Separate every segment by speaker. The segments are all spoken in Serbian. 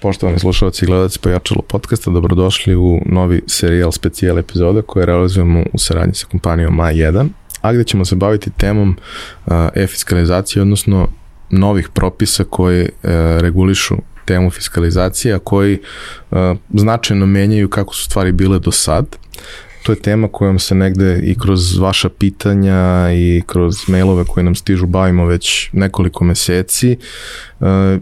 Speaker 1: Poštovani slušalci i gledalci Pojačalo podcasta, dobrodošli u novi serijal specijal epizoda koje realizujemo u saradnji sa kompanijom A1, a gde ćemo se baviti temom e-fiskalizacije, odnosno novih propisa koji e, regulišu temu fiskalizacije, a koji e, značajno menjaju kako su stvari bile do sad. To je tema kojom se negde i kroz vaša pitanja i kroz mailove koje nam stižu bavimo već nekoliko meseci e,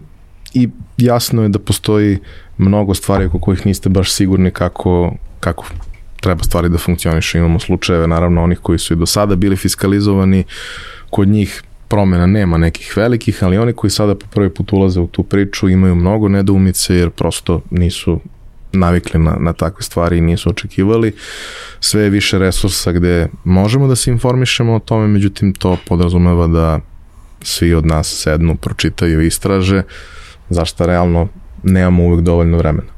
Speaker 1: i jasno je da postoji mnogo stvari oko kojih niste baš sigurni kako, kako treba stvari da funkcionišu. Imamo slučajeve, naravno, onih koji su i do sada bili fiskalizovani, kod njih promjena nema nekih velikih, ali oni koji sada po prvi put ulaze u tu priču imaju mnogo nedoumice jer prosto nisu navikli na, na takve stvari i nisu očekivali. Sve je više resursa gde možemo da se informišemo o tome, međutim to podrazumeva da svi od nas sednu, pročitaju istraže, zašto realno nemamo uvek dovoljno vremena.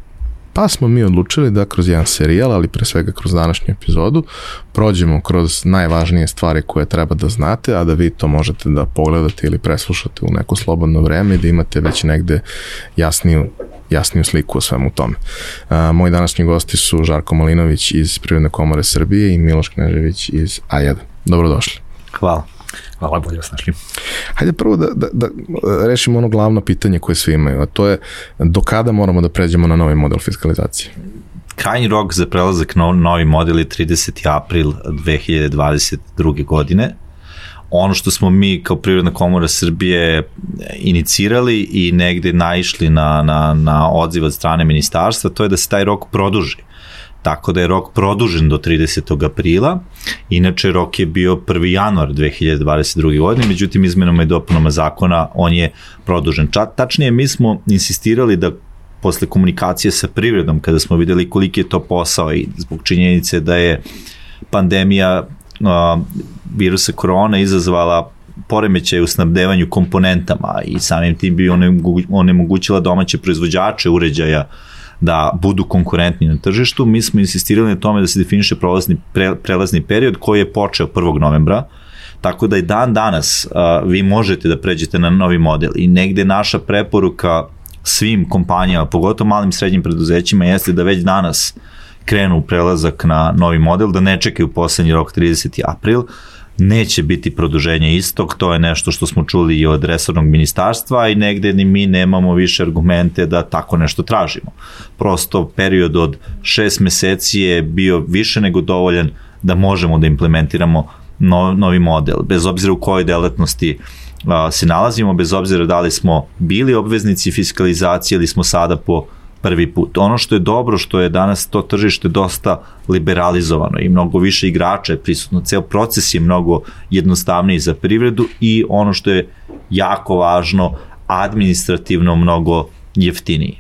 Speaker 1: Pa smo mi odlučili da kroz jedan serijal, ali pre svega kroz današnju epizodu, prođemo kroz najvažnije stvari koje treba da znate, a da vi to možete da pogledate ili preslušate u neko slobodno vreme i da imate već negde jasniju jasniju sliku o svemu tome. A, moji današnji gosti su Žarko Malinović iz Prirodne komore Srbije i Miloš Knežević iz A1. Dobrodošli.
Speaker 2: Hvala. Hvala, bolje vas našli.
Speaker 1: Hajde prvo da, da, da rešimo ono glavno pitanje koje svi imaju, a to je do kada moramo da pređemo na novi model fiskalizacije?
Speaker 2: Krajnji rok za prelazak na novi model je 30. april 2022. godine. Ono što smo mi kao Privredna komora Srbije inicirali i negde naišli na, na, na odziv od strane ministarstva, to je da se taj rok produži tako da je rok produžen do 30. aprila. Inače, rok je bio 1. januar 2022. godine, međutim, izmenama i dopunama zakona on je produžen. Tačnije, mi smo insistirali da posle komunikacije sa privredom, kada smo videli koliki je to posao i zbog činjenice da je pandemija uh, virusa korona izazvala poremećaj u snabdevanju komponentama i samim tim bi onemogućila domaće proizvođače uređaja uh, da budu konkurentni na tržištu, mi smo insistirali na tome da se definiše prelazni, pre, prelazni period koji je počeo 1. novembra, tako da i dan danas a, vi možete da pređete na novi model i negde naša preporuka svim kompanijama, pogotovo malim i srednjim preduzećima, jeste da već danas krenu prelazak na novi model, da ne čekaju poslednji rok 30. april, neće biti produženje istog, to je nešto što smo čuli i od resornog ministarstva i negde ni mi nemamo više argumente da tako nešto tražimo. Prosto period od šest meseci je bio više nego dovoljan da možemo da implementiramo novi model, bez obzira u kojoj delatnosti se nalazimo, bez obzira da li smo bili obveznici fiskalizacije ili smo sada po prvi put. Ono što je dobro, što je danas to tržište dosta liberalizovano i mnogo više igrača je prisutno, ceo proces je mnogo jednostavniji za privredu i ono što je jako važno, administrativno mnogo jeftiniji.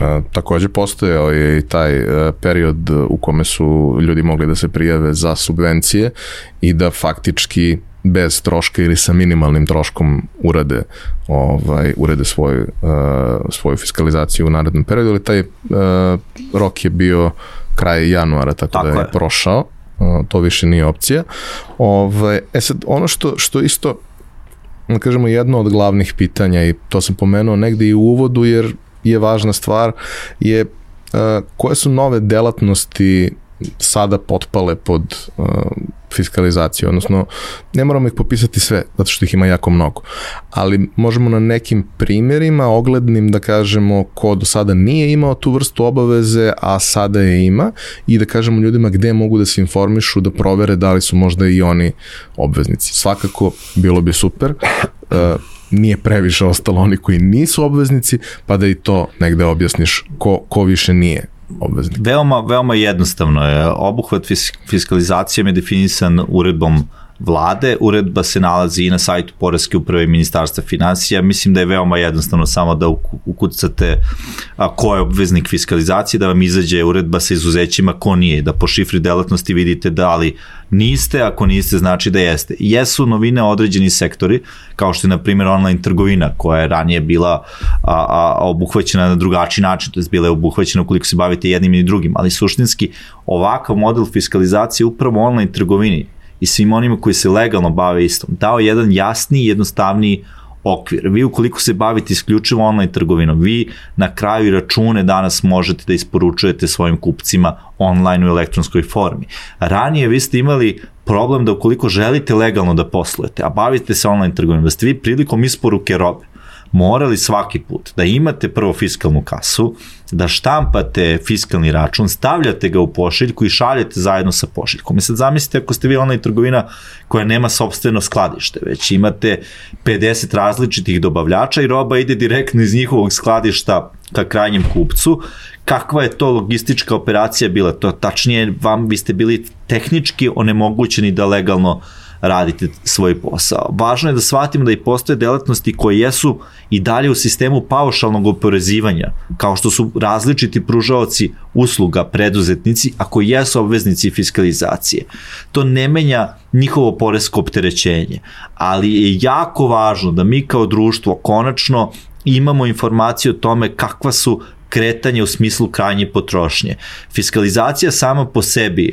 Speaker 1: E, takođe postojao je i taj e, period u kome su ljudi mogli da se prijave za subvencije i da faktički bez troška ili sa minimalnim troškom urade ovaj urede svoju uh, svoju fiskalizaciju u narednom periodu, ali taj uh, rok je bio kraj januara, tako, tako da je, je prošao. Uh, to više nije opcija. Ovaj e sad ono što što isto da kažemo jedno od glavnih pitanja i to sam pomenuo negde i u uvodu jer je važna stvar je uh, koje su nove delatnosti sada potpale pod uh, fiskalizaciju, odnosno ne moramo ih popisati sve, zato što ih ima jako mnogo, ali možemo na nekim primjerima oglednim da kažemo ko do sada nije imao tu vrstu obaveze, a sada je ima i da kažemo ljudima gde mogu da se informišu, da provere da li su možda i oni obveznici. Svakako bilo bi super, uh, nije previše ostalo oni koji nisu obveznici, pa da i to negde objasniš ko, ko više nije obveznik?
Speaker 2: Veoma, veoma jednostavno je. Obuhvat fiskalizacijom je definisan uredbom vlade. Uredba se nalazi i na sajtu Poreske uprave i Ministarstva financija. Mislim da je veoma jednostavno samo da ukucate ko je obveznik fiskalizacije, da vam izađe uredba sa izuzećima ko nije, da po šifri delatnosti vidite da li niste, ako niste znači da jeste. Jesu novine određeni sektori, kao što je na primjer online trgovina koja je ranije bila a, a, obuhvaćena na drugačiji način, to je bila je obuhvaćena ukoliko se bavite jednim i drugim, ali suštinski ovakav model fiskalizacije upravo online trgovini i svim onima koji se legalno bave istom, dao jedan jasniji, jednostavniji okvir. Vi ukoliko se bavite isključivo online trgovinom, vi na kraju račune danas možete da isporučujete svojim kupcima online u elektronskoj formi. Ranije vi ste imali problem da ukoliko želite legalno da poslujete, a bavite se online trgovinom, da ste vi prilikom isporuke robe, morali svaki put da imate prvo fiskalnu kasu, da štampate fiskalni račun, stavljate ga u pošiljku i šaljete zajedno sa pošiljkom. I sad zamislite ako ste vi online trgovina koja nema sobstveno skladište, već imate 50 različitih dobavljača i roba ide direktno iz njihovog skladišta ka krajnjem kupcu, kakva je to logistička operacija bila, to tačnije vam biste bili tehnički onemogućeni da legalno uh, radite svoj posao. Važno je da shvatimo da i postoje delatnosti koje jesu i dalje u sistemu paušalnog oporezivanja, kao što su različiti pružaoci usluga, preduzetnici, a koji jesu obveznici fiskalizacije. To ne menja njihovo poresko opterećenje, ali je jako važno da mi kao društvo konačno imamo informaciju o tome kakva su kretanje u smislu krajnje potrošnje. Fiskalizacija sama po sebi,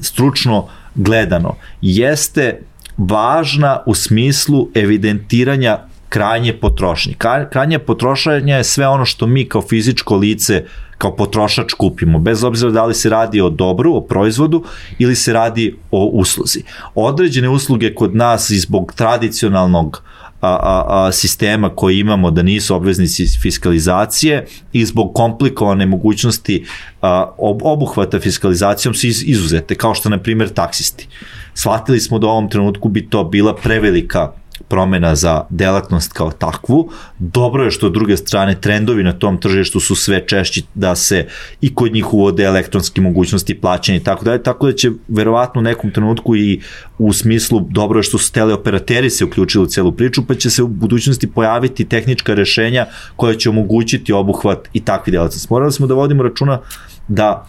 Speaker 2: stručno gledano jeste važna u smislu evidentiranja krajnje potrošnje. Krajnje potrošanje je sve ono što mi kao fizičko lice kao potrošač kupimo, bez obzira da li se radi o dobru, o proizvodu ili se radi o usluzi. Određene usluge kod nas i zbog tradicionalnog a, a, a, sistema koji imamo da nisu obveznici fiskalizacije i zbog komplikovane mogućnosti a, ob, obuhvata fiskalizacijom su iz, izuzete, kao što na primjer taksisti. Shvatili smo da u ovom trenutku bi to bila prevelika promena za delatnost kao takvu. Dobro je što od druge strane trendovi na tom tržištu su sve češći da se i kod njih uvode elektronske mogućnosti plaćanja i tako dalje, tako da će verovatno u nekom trenutku i u smislu dobro je što su teleoperateri se uključili u celu priču, pa će se u budućnosti pojaviti tehnička rešenja koja će omogućiti obuhvat i takvi delatnosti. Morali smo da vodimo računa da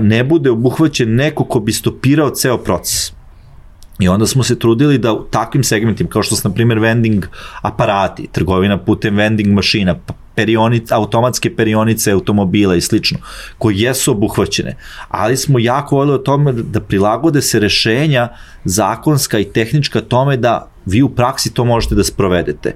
Speaker 2: ne bude obuhvaćen neko ko bi stopirao ceo proces I onda smo se trudili da u takvim segmentima, kao što su, na primjer, vending aparati, trgovina putem vending mašina, pa perionic, automatske perionice automobila i slično, koji jesu obuhvaćene, ali smo jako voljeli o tome da prilagode se rešenja zakonska i tehnička tome da vi u praksi to možete da sprovedete.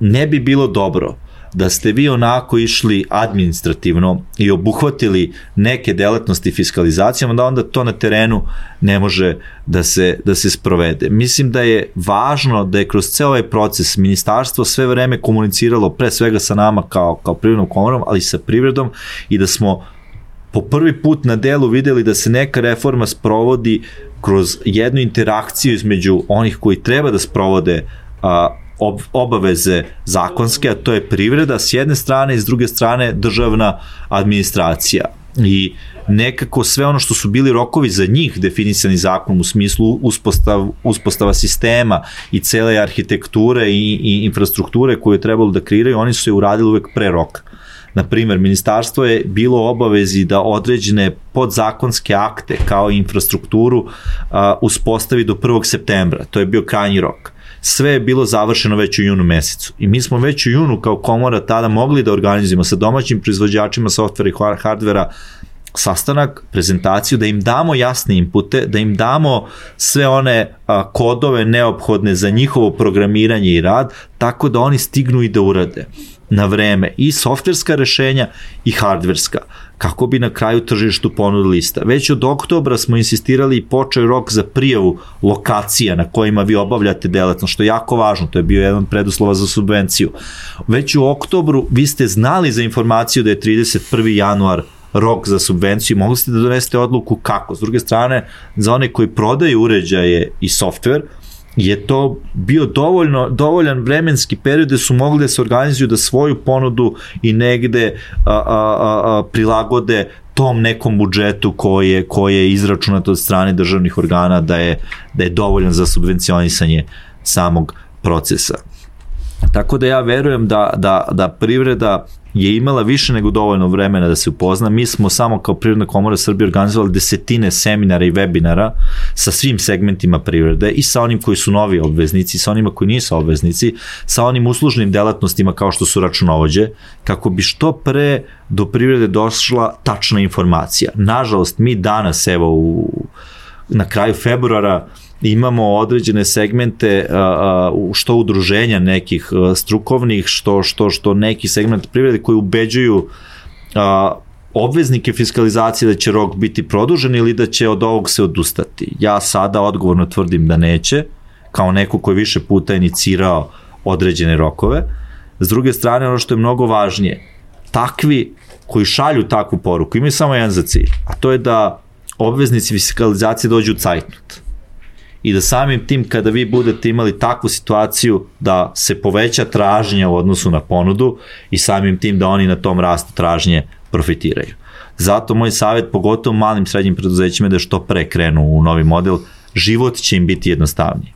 Speaker 2: Ne bi bilo dobro da ste vi onako išli administrativno i obuhvatili neke delatnosti fiskalizacijama, da onda to na terenu ne može da se, da se sprovede. Mislim da je važno da je kroz ceo ovaj proces ministarstvo sve vreme komuniciralo pre svega sa nama kao, kao privrednom komorom, ali i sa privredom i da smo po prvi put na delu videli da se neka reforma sprovodi kroz jednu interakciju između onih koji treba da sprovode a, ob, obaveze zakonske, a to je privreda s jedne strane i s druge strane državna administracija. I nekako sve ono što su bili rokovi za njih definisani zakonom u smislu uspostav, uspostava sistema i cele arhitekture i, i infrastrukture koje je trebalo da kreiraju, oni su je uradili uvek pre roka. Na primer, ministarstvo je bilo obavezi da određene podzakonske akte kao infrastrukturu a, uspostavi do 1. septembra. To je bio krajnji rok sve je bilo završeno već u junu mesecu. I mi smo već u junu kao komora tada mogli da organizujemo sa domaćim proizvođačima softvera i hardvera sastanak, prezentaciju, da im damo jasne inpute, da im damo sve one a, kodove neophodne za njihovo programiranje i rad, tako da oni stignu i da urade na vreme i softverska rešenja i hardverska kako bi na kraju tržištu ponudili lista. Već od oktobra smo insistirali i počeo rok za prijavu lokacija na kojima vi obavljate delatno, što je jako važno, to je bio jedan preduslova za subvenciju. Već u oktobru vi ste znali za informaciju da je 31. januar rok za subvenciju mogli ste da donesete odluku kako. S druge strane, za one koji prodaju uređaje i software, je to bio dovoljno, dovoljan vremenski period da su mogli da se organizuju da svoju ponudu i negde a, a, a, prilagode tom nekom budžetu koji je, koji je izračunat od strane državnih organa da je, da je dovoljan za subvencionisanje samog procesa. Tako da ja verujem da, da, da privreda je imala više nego dovoljno vremena da se upozna. Mi smo samo kao Privredna komora Srbije organizovali desetine seminara i webinara sa svim segmentima privrede i sa onim koji su novi obveznici, sa onima koji nisu obveznici, sa onim uslužnim delatnostima kao što su računovođe, kako bi što pre do privrede došla tačna informacija. Nažalost, mi danas, evo, u na kraju februara imamo određene segmente što udruženja nekih strukovnih, što, što, što neki segment privrede koji ubeđuju obveznike fiskalizacije da će rok biti produžen ili da će od ovog se odustati. Ja sada odgovorno tvrdim da neće, kao neko koji više puta inicirao određene rokove. S druge strane, ono što je mnogo važnije, takvi koji šalju takvu poruku imaju samo jedan za cilj, a to je da obveznici fiskalizacije dođu u cajtnut i da samim tim kada vi budete imali takvu situaciju da se poveća tražnja u odnosu na ponudu i samim tim da oni na tom rastu tražnje profitiraju. Zato moj savjet, pogotovo malim srednjim preduzećima, je da što pre krenu u novi model, život će im biti jednostavniji.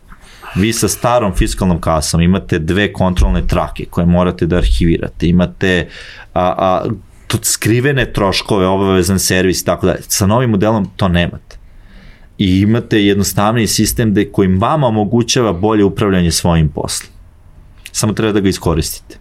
Speaker 2: Vi sa starom fiskalnom kasom imate dve kontrolne trake koje morate da arhivirate, imate a, a, skrivene troškove, obavezan servis i tako dalje. Sa novim modelom to nemate. I imate jednostavniji sistem gde koji vama omogućava bolje upravljanje svojim poslom. Samo treba da ga iskoristite.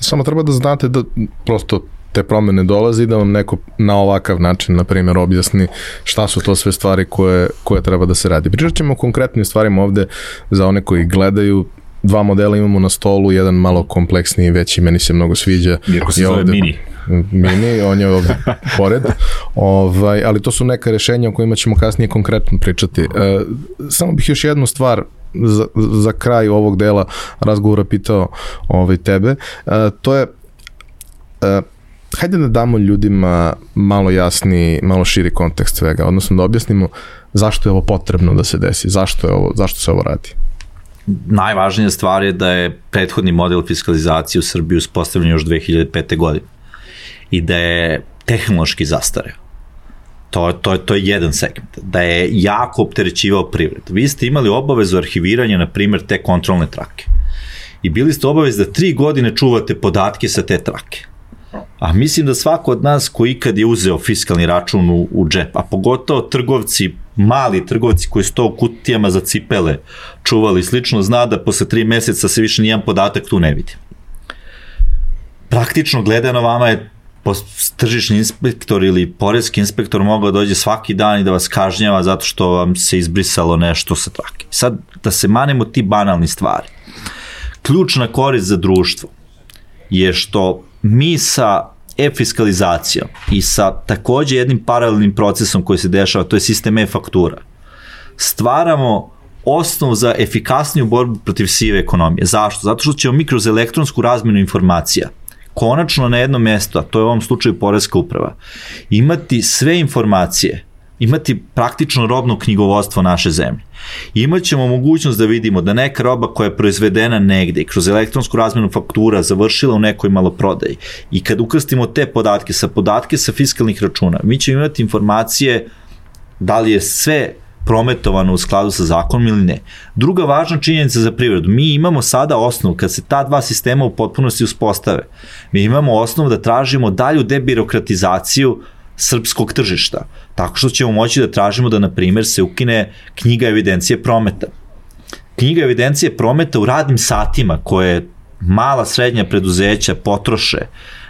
Speaker 1: Samo treba da znate da prosto te promene dolazi da vam neko na ovakav način, na primjer, objasni šta su to sve stvari koje, koje treba da se radi. Pričat ćemo o konkretnim stvarima ovde za one koji gledaju, dva modela imamo na stolu, jedan malo kompleksniji, veći, meni se mnogo sviđa.
Speaker 3: Iako se zove ovde, mini.
Speaker 1: Mini, on je ovde pored. Ovaj, ali to su neka rešenja o kojima ćemo kasnije konkretno pričati. E, samo bih još jednu stvar za, za kraj ovog dela razgovora pitao ovaj, tebe. E, to je e, hajde da damo ljudima malo jasni, malo širi kontekst svega, odnosno da objasnimo zašto je ovo potrebno da se desi, zašto, je ovo, zašto se ovo radi.
Speaker 2: Najvažnija stvar je da je prethodni model fiskalizacije u Srbiji uspostavljen još 2005. godine i da je tehnološki zastareo. To, to, to je jedan segment. Da je jako opterećivao privred. Vi ste imali obavezu arhiviranja, na primjer, te kontrolne trake. I bili ste obavez da tri godine čuvate podatke sa te trake A mislim da svako od nas koji ikad je uzeo fiskalni račun u, u džep, a pogotovo trgovci, mali trgovci koji su to u kutijama za cipele čuvali slično, zna da posle tri meseca se više nijedan podatak tu ne vidi. Praktično gledano vama je tržišni inspektor ili porezki inspektor mogao da dođe svaki dan i da vas kažnjava zato što vam se izbrisalo nešto sa trake. Sad, da se manemo ti banalni stvari. Ključna korist za društvo je što mi sa e-fiskalizacijom i sa takođe jednim paralelnim procesom koji se dešava, to je sistem e-faktura, stvaramo osnov za efikasniju borbu protiv sive ekonomije. Zašto? Zato što ćemo mi kroz elektronsku razmenu informacija konačno na jednom mjestu, a to je u ovom slučaju Poreska uprava, imati sve informacije imati praktično robno knjigovodstvo naše zemlje. Imaćemo mogućnost da vidimo da neka roba koja je proizvedena negde i kroz elektronsku razmenu faktura završila u nekoj maloprodaji i kad ukrstimo te podatke sa podatke sa fiskalnih računa, mi ćemo imati informacije da li je sve prometovano u skladu sa zakonom ili ne. Druga važna činjenica za privredu, mi imamo sada osnovu, kad se ta dva sistema u potpunosti uspostave, mi imamo osnovu da tražimo dalju debirokratizaciju srpskog tržišta, tako što ćemo moći da tražimo da, na primjer, se ukine knjiga evidencije prometa. Knjiga evidencije prometa u radnim satima koje mala srednja preduzeća potroše,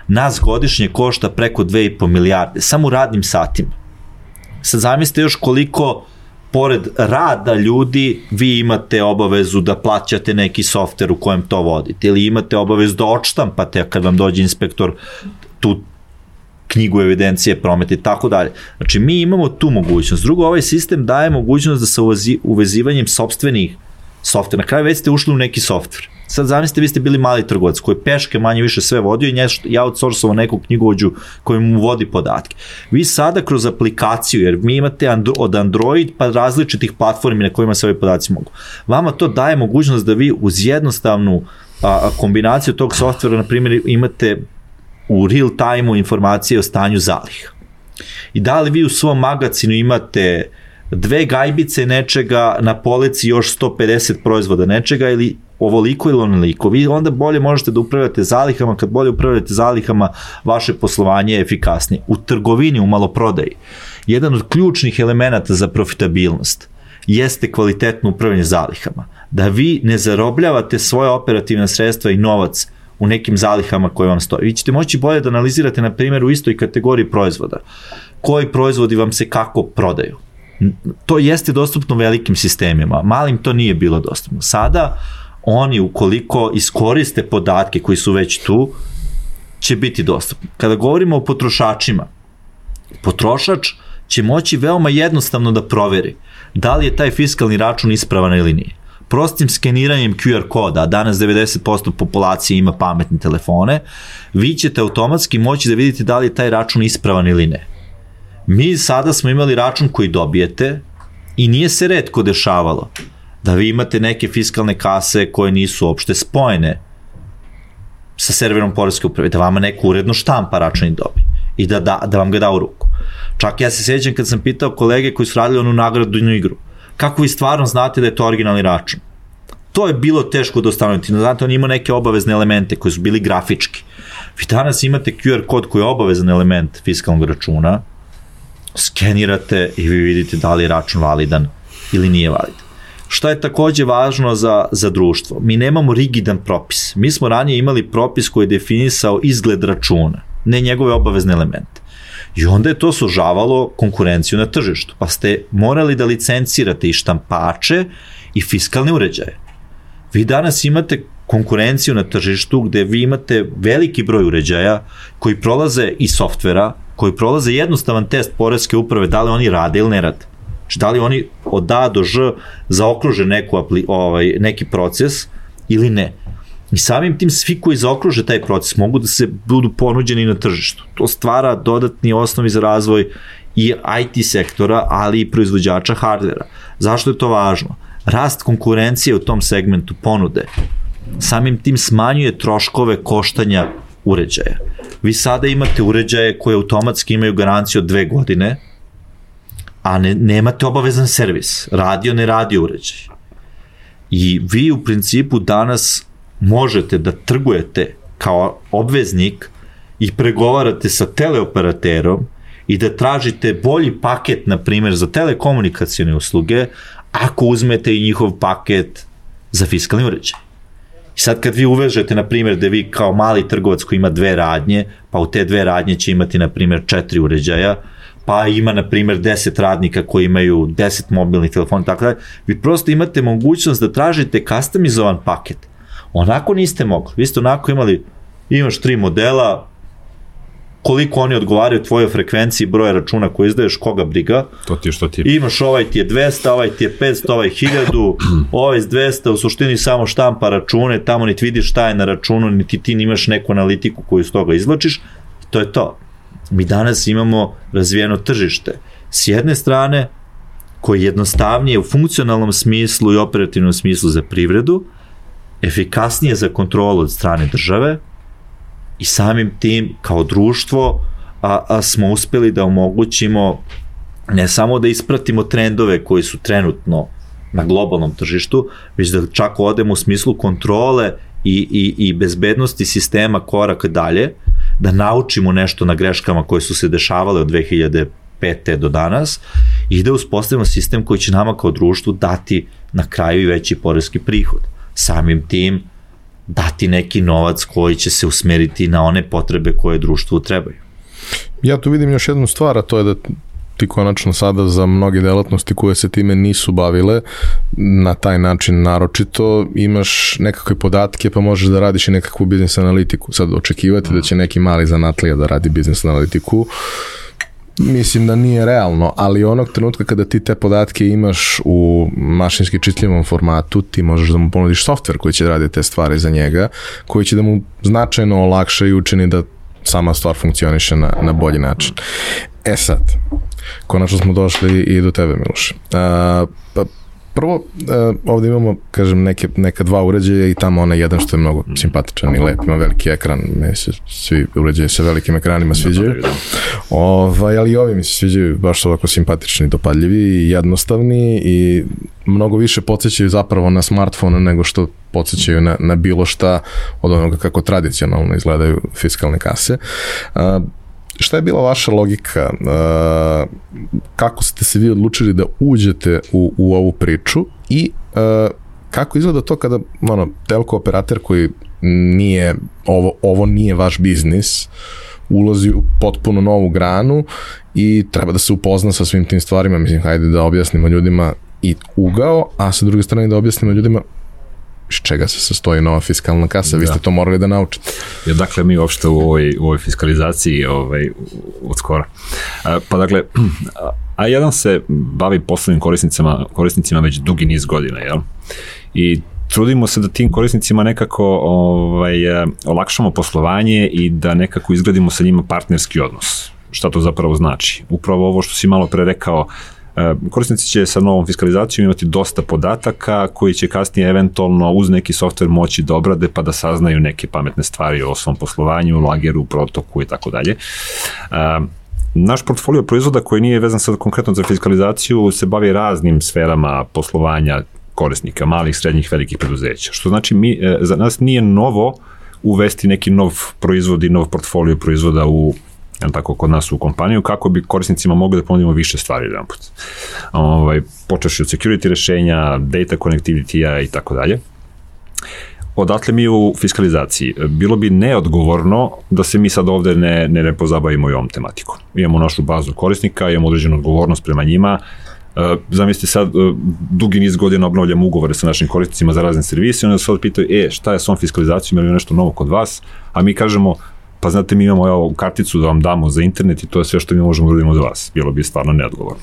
Speaker 2: nas godišnje košta preko 2,5 milijarde, samo u radnim satima. Sad zamislite još koliko pored rada ljudi vi imate obavezu da plaćate neki softver u kojem to vodite ili imate obavezu da odštampate kad vam dođe inspektor tu knjigu evidencije prometa i tako dalje. Znači mi imamo tu mogućnost. Drugo, ovaj sistem daje mogućnost da sa uvezivanjem sobstvenih softver, na kraju već ste ušli u neki softver. Sad zamislite, vi ste bili mali trgovac koji peške manje više sve vodio i nešto, ja outsourcovao nekog knjigovođu koji mu vodi podatke. Vi sada kroz aplikaciju, jer mi imate andro, od Android pa različitih platformi na kojima se ove podaci mogu. Vama to daje mogućnost da vi uz jednostavnu a kombinaciju tog softvera, na primjer, imate u real time-u informacije o stanju zaliha. I da li vi u svom magazinu imate dve gajbice nečega, na polici još 150 proizvoda nečega ili ovoliko ili onoliko. Vi onda bolje možete da upravljate zalihama, kad bolje upravljate zalihama, vaše poslovanje je efikasnije. U trgovini, u maloprodaji, jedan od ključnih elemenata za profitabilnost jeste kvalitetno upravljanje zalihama. Da vi ne zarobljavate svoje operativne sredstva i novac u nekim zalihama koje vam stoje. Vi ćete moći bolje da analizirate, na primjer, u istoj kategoriji proizvoda. Koji proizvodi vam se kako prodaju. To jeste dostupno velikim sistemima, malim to nije bilo dostupno. Sada oni ukoliko iskoriste podatke koji su već tu, će biti dostupni. Kada govorimo o potrošačima, potrošač će moći veoma jednostavno da proveri da li je taj fiskalni račun ispravan ili nije. Prostim skeniranjem QR koda, a danas 90% populacije ima pametne telefone, vi ćete automatski moći da vidite da li je taj račun ispravan ili ne. Mi sada smo imali račun koji dobijete i nije se redko dešavalo da vi imate neke fiskalne kase koje nisu uopšte spojene sa serverom Poreske uprave, da vama neko uredno štampa račun i dobi i da, da, da vam ga da u ruku. Čak ja se sjećam kad sam pitao kolege koji su radili onu nagradnu igru, kako vi stvarno znate da je to originalni račun? To je bilo teško da ustanoviti. Znate, on ima neke obavezne elemente koji su bili grafički. Vi danas imate QR kod koji je obavezan element fiskalnog računa, skenirate i vi vidite da li je račun validan ili nije validan. Šta je takođe važno za, za društvo? Mi nemamo rigidan propis. Mi smo ranije imali propis koji je definisao izgled računa, ne njegove obavezne elemente. I onda je to sužavalo konkurenciju na tržištu, pa ste morali da licencirate i štampače i fiskalne uređaje. Vi danas imate konkurenciju na tržištu gde vi imate veliki broj uređaja koji prolaze i softvera, koji prolaze jednostavan test poreske uprave da li oni rade ili ne rade. Znači, da li oni od A do Ž zaokruže neku, ovaj, neki proces ili ne. I samim tim svi koji zaokruže taj proces mogu da se budu ponuđeni na tržištu. To stvara dodatni osnovi za razvoj i IT sektora, ali i proizvođača hardvera. Zašto je to važno? Rast konkurencije u tom segmentu ponude samim tim smanjuje troškove koštanja uređaja. Vi sada imate uređaje koje automatski imaju garanciju od dve godine, a ne, nemate obavezan servis. Radio, ne radio uređaj. I vi u principu danas možete da trgujete kao obveznik i pregovarate sa teleoperaterom i da tražite bolji paket, na primjer, za telekomunikacijone usluge, ako uzmete i njihov paket za fiskalni uređaj. I sad kad vi uvežete, na primjer, da vi kao mali trgovac koji ima dve radnje, pa u te dve radnje će imati, na primjer, četiri uređaja, pa ima, na primjer, 10 radnika koji imaju 10 mobilnih telefona, tako da, vi prosto imate mogućnost da tražite customizovan paket. Onako niste mogli. Vi ste onako imali, imaš tri modela, koliko oni odgovaraju tvojoj frekvenciji broja računa koji izdaješ, koga briga.
Speaker 3: To ti je što ti
Speaker 2: je. Imaš ovaj ti je 200, ovaj ti je 500, ovaj 1000, ovaj s 200, u suštini samo štampa račune, tamo niti vidiš šta je na računu, niti ti nimaš neku analitiku koju s toga izlačiš, to je to. Mi danas imamo razvijeno tržište. S jedne strane, koje je jednostavnije u funkcionalnom smislu i operativnom smislu za privredu, efikasnije za kontrolu od strane države, i samim tim kao društvo a, a smo uspeli da omogućimo ne samo da ispratimo trendove koji su trenutno na globalnom tržištu, već da čak odemo u smislu kontrole i, i, i bezbednosti sistema korak dalje, da naučimo nešto na greškama koje su se dešavale od 2005. do danas i da uspostavimo sistem koji će nama kao društvu dati na kraju i veći porezki prihod. Samim tim dati neki novac koji će se usmeriti na one potrebe koje društvu trebaju.
Speaker 1: Ja tu vidim još jednu stvar, a to je da ti konačno sada za mnoge delatnosti koje se time nisu bavile na taj način naročito imaš nekakve podatke pa možeš da radiš i nekakvu biznis analitiku. Sad očekivati da će neki mali zanatlija da radi biznis analitiku mislim da nije realno, ali onog trenutka kada ti te podatke imaš u mašinski čitljivom formatu, ti možeš da mu ponudiš softver koji će da raditi te stvari za njega, koji će da mu značajno olakša i učini da sama stvar funkcioniše na, na bolji način. E sad, konačno smo došli i do tebe, Miloš. Uh, pa Prvo, uh, ovde imamo, kažem, neke, neka dva uređaja i tamo onaj jedan što je mnogo simpatičan i lep, ima veliki ekran, me se svi uređaje sa velikim ekranima sviđaju. Ovaj, ali i ovi mi se sviđaju, baš ovako simpatični, dopadljivi i jednostavni i mnogo više podsjećaju zapravo na smartfone nego što podsjećaju na, na bilo šta od onoga kako tradicionalno izgledaju fiskalne kase. Uh, šta je bila vaša logika? Uh, kako ste se vi odlučili da uđete u, u ovu priču i uh, kako izgleda to kada ono, telko operator koji nije, ovo, ovo nije vaš biznis, ulazi u potpuno novu granu i treba da se upozna sa svim tim stvarima, mislim, hajde da objasnimo ljudima i ugao, a sa druge strane da objasnimo ljudima iz čega se sastoji nova fiskalna kasa, vi ste da. to morali da naučite.
Speaker 3: Ja, dakle, mi uopšte u ovoj, u ovoj fiskalizaciji ovaj, od skora. Pa dakle, A1 se bavi poslovnim korisnicima, korisnicima već dugi niz godina, jel? I trudimo se da tim korisnicima nekako ovaj, e, olakšamo poslovanje i da nekako izgradimo sa njima partnerski odnos. Šta to zapravo znači? Upravo ovo što si malo pre rekao, korisnici će sa novom fiskalizacijom imati dosta podataka koji će kasnije eventualno uz neki softver moći da obrade pa da saznaju neke pametne stvari o svom poslovanju, lageru, protoku i tako dalje. E, naš portfolio proizvoda koji nije vezan sad konkretno za fiskalizaciju se bavi raznim sferama poslovanja korisnika, malih, srednjih, velikih preduzeća. Što znači mi, e, za nas nije novo uvesti neki nov proizvod i nov portfolio proizvoda u tako kod nas u kompaniju, kako bi korisnicima mogli da ponudimo više stvari jedan put. Ovaj, počeš od security rešenja, data connectivity-a i tako dalje. Odatle mi u fiskalizaciji. Bilo bi neodgovorno da se mi sad ovde ne, ne, ne pozabavimo i ovom tematikom. Imamo našu bazu korisnika, imamo određenu odgovornost prema njima, Uh, zamislite sad, uh, dugi niz godina obnavljamo ugovore sa našim korisnicima za razne servise i onda se sad pitaju, e, šta je s ovom fiskalizacijom ili nešto novo kod vas, a mi kažemo, pa znate, mi imamo evo, karticu da vam damo za internet i to je sve što mi možemo da uradimo za vas. Bilo bi stvarno neodgovorno.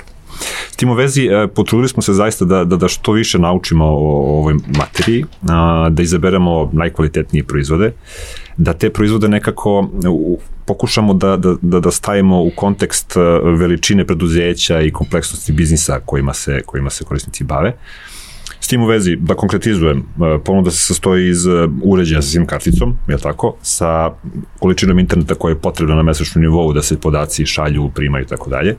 Speaker 3: S tim u vezi, e, potrudili smo se zaista da, da, da što više naučimo o, o ovoj materiji, a, da izaberemo najkvalitetnije proizvode, da te proizvode nekako u, pokušamo da, da, da, da stavimo u kontekst e, veličine preduzeća i kompleksnosti biznisa kojima se, kojima se korisnici bave. S tim u vezi, da konkretizujem, e, ponuda se sastoji iz uređaja sa SIM karticom, je tako, sa količinom interneta koja je potrebna na mesečnom nivou da se podaci šalju, primaju i tako dalje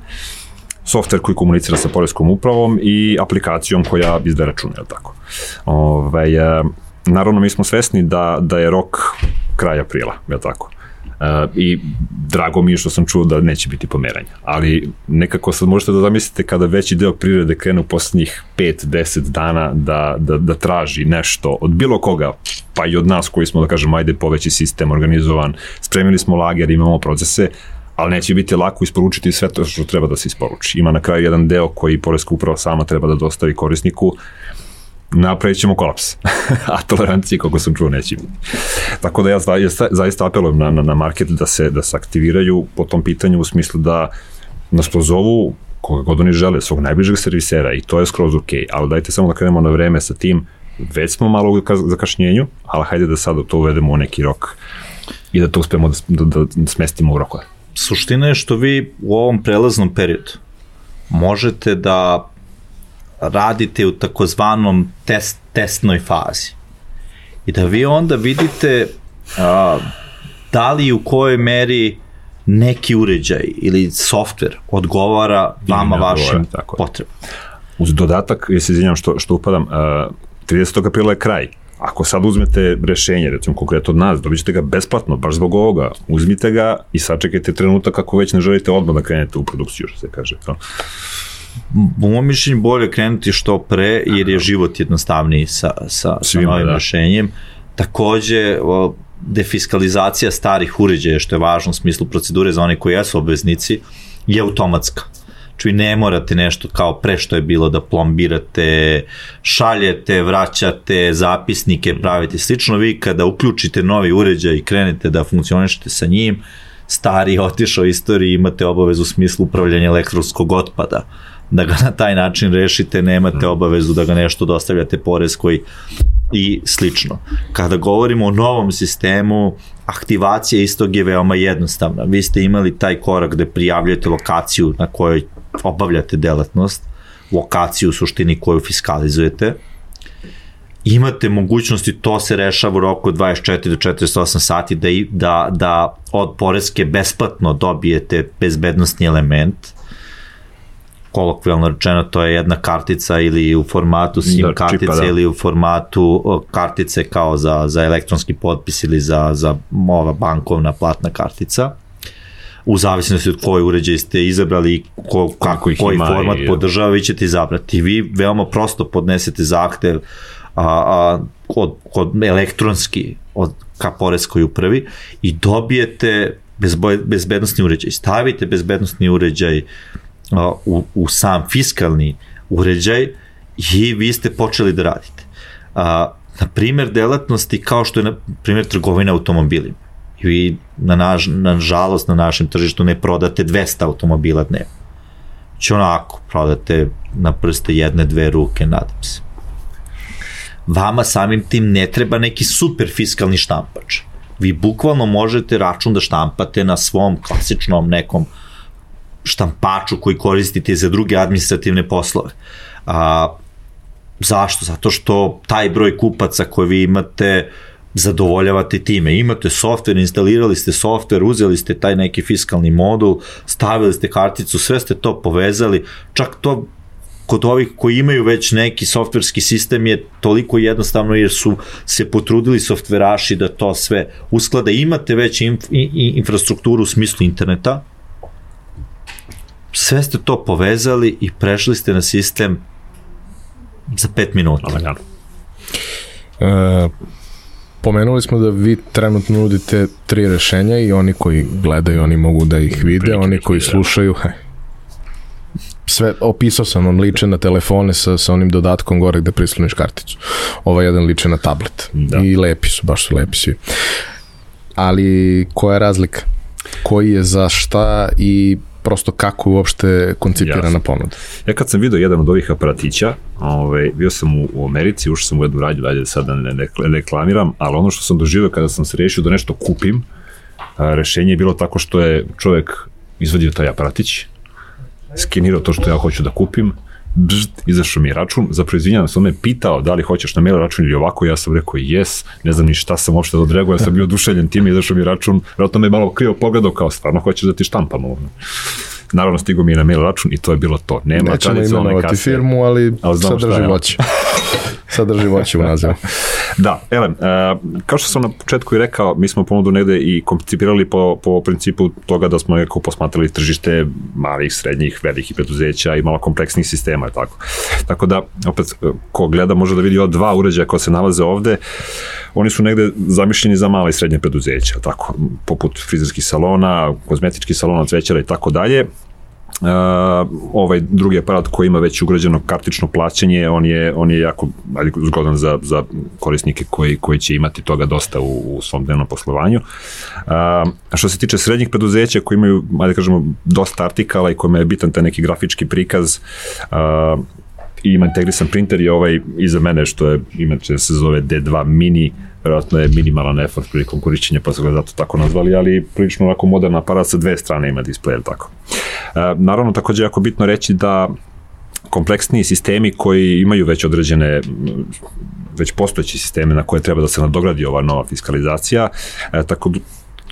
Speaker 3: softver koji komunicira sa poreskom upravom i aplikacijom koja izde račune, je tako. Ove, ovaj, e, naravno, mi smo svesni da, da je rok kraj aprila, je tako. Uh, i drago mi je što sam čuo da neće biti pomeranja. Ali nekako sad možete da zamislite kada veći deo prirode krene u poslednjih 5-10 dana da, da, da traži nešto od bilo koga, pa i od nas koji smo, da kažemo, ajde poveći sistem organizovan, spremili smo lager, imamo procese, ali neće biti lako isporučiti sve to što treba da se isporuči. Ima na kraju jedan deo koji Poreska uprava sama treba da dostavi korisniku, napravit ćemo kolaps. A tolerancije, kako sam čuo, neće biti. Tako da ja zaista apelujem na, na, na market da se, da se aktiviraju po tom pitanju u smislu da nas pozovu koga god oni žele, svog najbližeg servisera i to je skroz ok, ali dajte samo da krenemo na vreme sa tim, već smo malo u zakašnjenju, ali hajde da sada to uvedemo u neki rok i da to uspemo da, da, da smestimo u rokove
Speaker 2: suština je što vi u ovom prelaznom periodu možete da radite u takozvanom test, testnoj fazi. I da vi onda vidite a, da li u kojoj meri neki uređaj ili softver odgovara vama vašim potrebama.
Speaker 3: Uz dodatak, ja se izvinjam što, što upadam, uh, 30. aprila je kraj Ako sad uzmete rešenje, recimo konkretno od nas, dobit ćete ga besplatno, baš zbog ovoga. Uzmite ga i sačekajte trenutak kako već ne želite odmah da krenete u produkciju, što se kaže. To.
Speaker 2: U mojom mišljenju bolje krenuti što pre, jer je život jednostavniji sa, sa, sa novim da. rešenjem. Takođe, defiskalizacija starih uređaja, što je važno u smislu procedure za one koji jesu obveznici, je automatska Znači ne morate nešto kao pre što je bilo da plombirate, šaljete, vraćate, zapisnike pravite. Slično vi kada uključite novi uređaj i krenete da funkcionišete sa njim, stari otišao istoriji, imate obavezu u smislu upravljanja elektronskog otpada da ga na taj način rešite, nemate obavezu da ga nešto dostavljate poreskoj i slično. Kada govorimo o novom sistemu, aktivacija istog je veoma jednostavna. Vi ste imali taj korak da prijavljate lokaciju na kojoj obavljate delatnost, lokaciju u suštini koju fiskalizujete, imate mogućnosti, to se rešava u roku 24 do 48 sati, da, da, da od poreske besplatno dobijete bezbednostni element, kolokvijalno rečeno, to je jedna kartica ili u formatu SIM da, kartice čipa, da. ili u formatu kartice kao za, za elektronski potpis ili za, za ova bankovna platna kartica u zavisnosti od koji uređaj ste izabrali i ko, kako koji ima format i, podržava, vi ćete izabrati. Vi veoma prosto podnesete zahtev a, a, kod, kod elektronski od, ka poreskoj upravi i dobijete bezbednostni uređaj. Stavite bezbednostni uređaj u, u sam fiskalni uređaj i vi ste počeli da radite. A, na primer delatnosti kao što je na primer trgovina automobilima. I vi na, naž, na žalost na našem tržištu ne prodate 200 automobila dnevno. Znači onako, prodate na prste jedne, dve ruke, nadam se. Vama samim tim ne treba neki super fiskalni štampač. Vi bukvalno možete račun da štampate na svom klasičnom nekom štampaču koji koristite za druge administrativne poslove. A, Zašto? Zato što taj broj kupaca koje vi imate zadovoljavate time. Imate softver, instalirali ste softver, uzeli ste taj neki fiskalni modul, stavili ste karticu, sve ste to povezali, čak to kod ovih koji imaju već neki softverski sistem je toliko jednostavno jer su se potrudili softveraši da to sve usklade. Imate već inf, infrastrukturu u smislu interneta, sve ste to povezali i prešli ste na sistem za 5 minuta.
Speaker 3: Lagano.
Speaker 1: E, pomenuli smo da vi trenutno nudite tri rešenja i oni koji gledaju, oni mogu da ih vide, oni koji da. slušaju, he, sve, opisao sam vam liče na telefone sa, sa onim dodatkom gore gde prisloniš karticu. Ovaj jedan liče na tablet. Da. I lepi su, baš su lepi svi. Ali koja je razlika? Koji je za šta i prosto kako je uopšte koncipirana Jasne. ponuda.
Speaker 3: Ja kad sam vidio jedan od ovih aparatića, ovaj, bio sam u, u Americi, ušao sam u jednu radnju, dalje sad da ne, ne, ne reklamiram, ali ono što sam doživio kada sam se rešio da nešto kupim, a, rešenje je bilo tako što je čovek izvadio taj aparatić, skenirao to što ja hoću da kupim, bžt, izašao mi je račun, zapravo izvinjam se, on me pitao da li hoćeš na mail račun ili ovako, ja sam rekao yes, ne znam ni šta sam uopšte odreagovao, ja sam bio oduševljen tim, izašao mi je račun, vjerojatno me malo krivo pogledao kao stvarno hoćeš da ti štampam ovo. Naravno, stigo mi je na mail račun i to je bilo to. Nema
Speaker 1: Nećemo imenovati firmu, ali, ali sadrži voće. sadrži voće u nazivu.
Speaker 3: Da, ele, uh, kao što sam na početku i rekao, mi smo ponudu negde i koncipirali po, po principu toga da smo nekako posmatrali tržište malih, srednjih, velikih preduzeća i malo kompleksnih sistema, tako. Tako da, opet, ko gleda može da vidi ova dva uređaja koja se nalaze ovde, oni su negde zamišljeni za male i srednje preduzeća, tako, poput frizerskih salona, kozmetičkih salona, cvećara i tako dalje. Uh, ovaj drugi aparat koji ima već ugrađeno kartično plaćanje, on je, on je jako ajde, zgodan za, za korisnike koji, koji će imati toga dosta u, u svom dnevnom poslovanju. Uh, što se tiče srednjih preduzeća koji imaju, ajde kažemo, dosta artikala i kojima je bitan taj neki grafički prikaz, uh, i ima integrisan printer i ovaj iza mene što je, inače se zove D2 mini, verovatno je minimalan effort prilikom korišćenja, pa su ga zato tako nazvali, ali prilično onako modern aparat sa dve strane ima display, tako. E, naravno, takođe jako bitno reći da kompleksniji sistemi koji imaju već određene već postojeći sisteme na koje treba da se nadogradi ova nova fiskalizacija, e, tako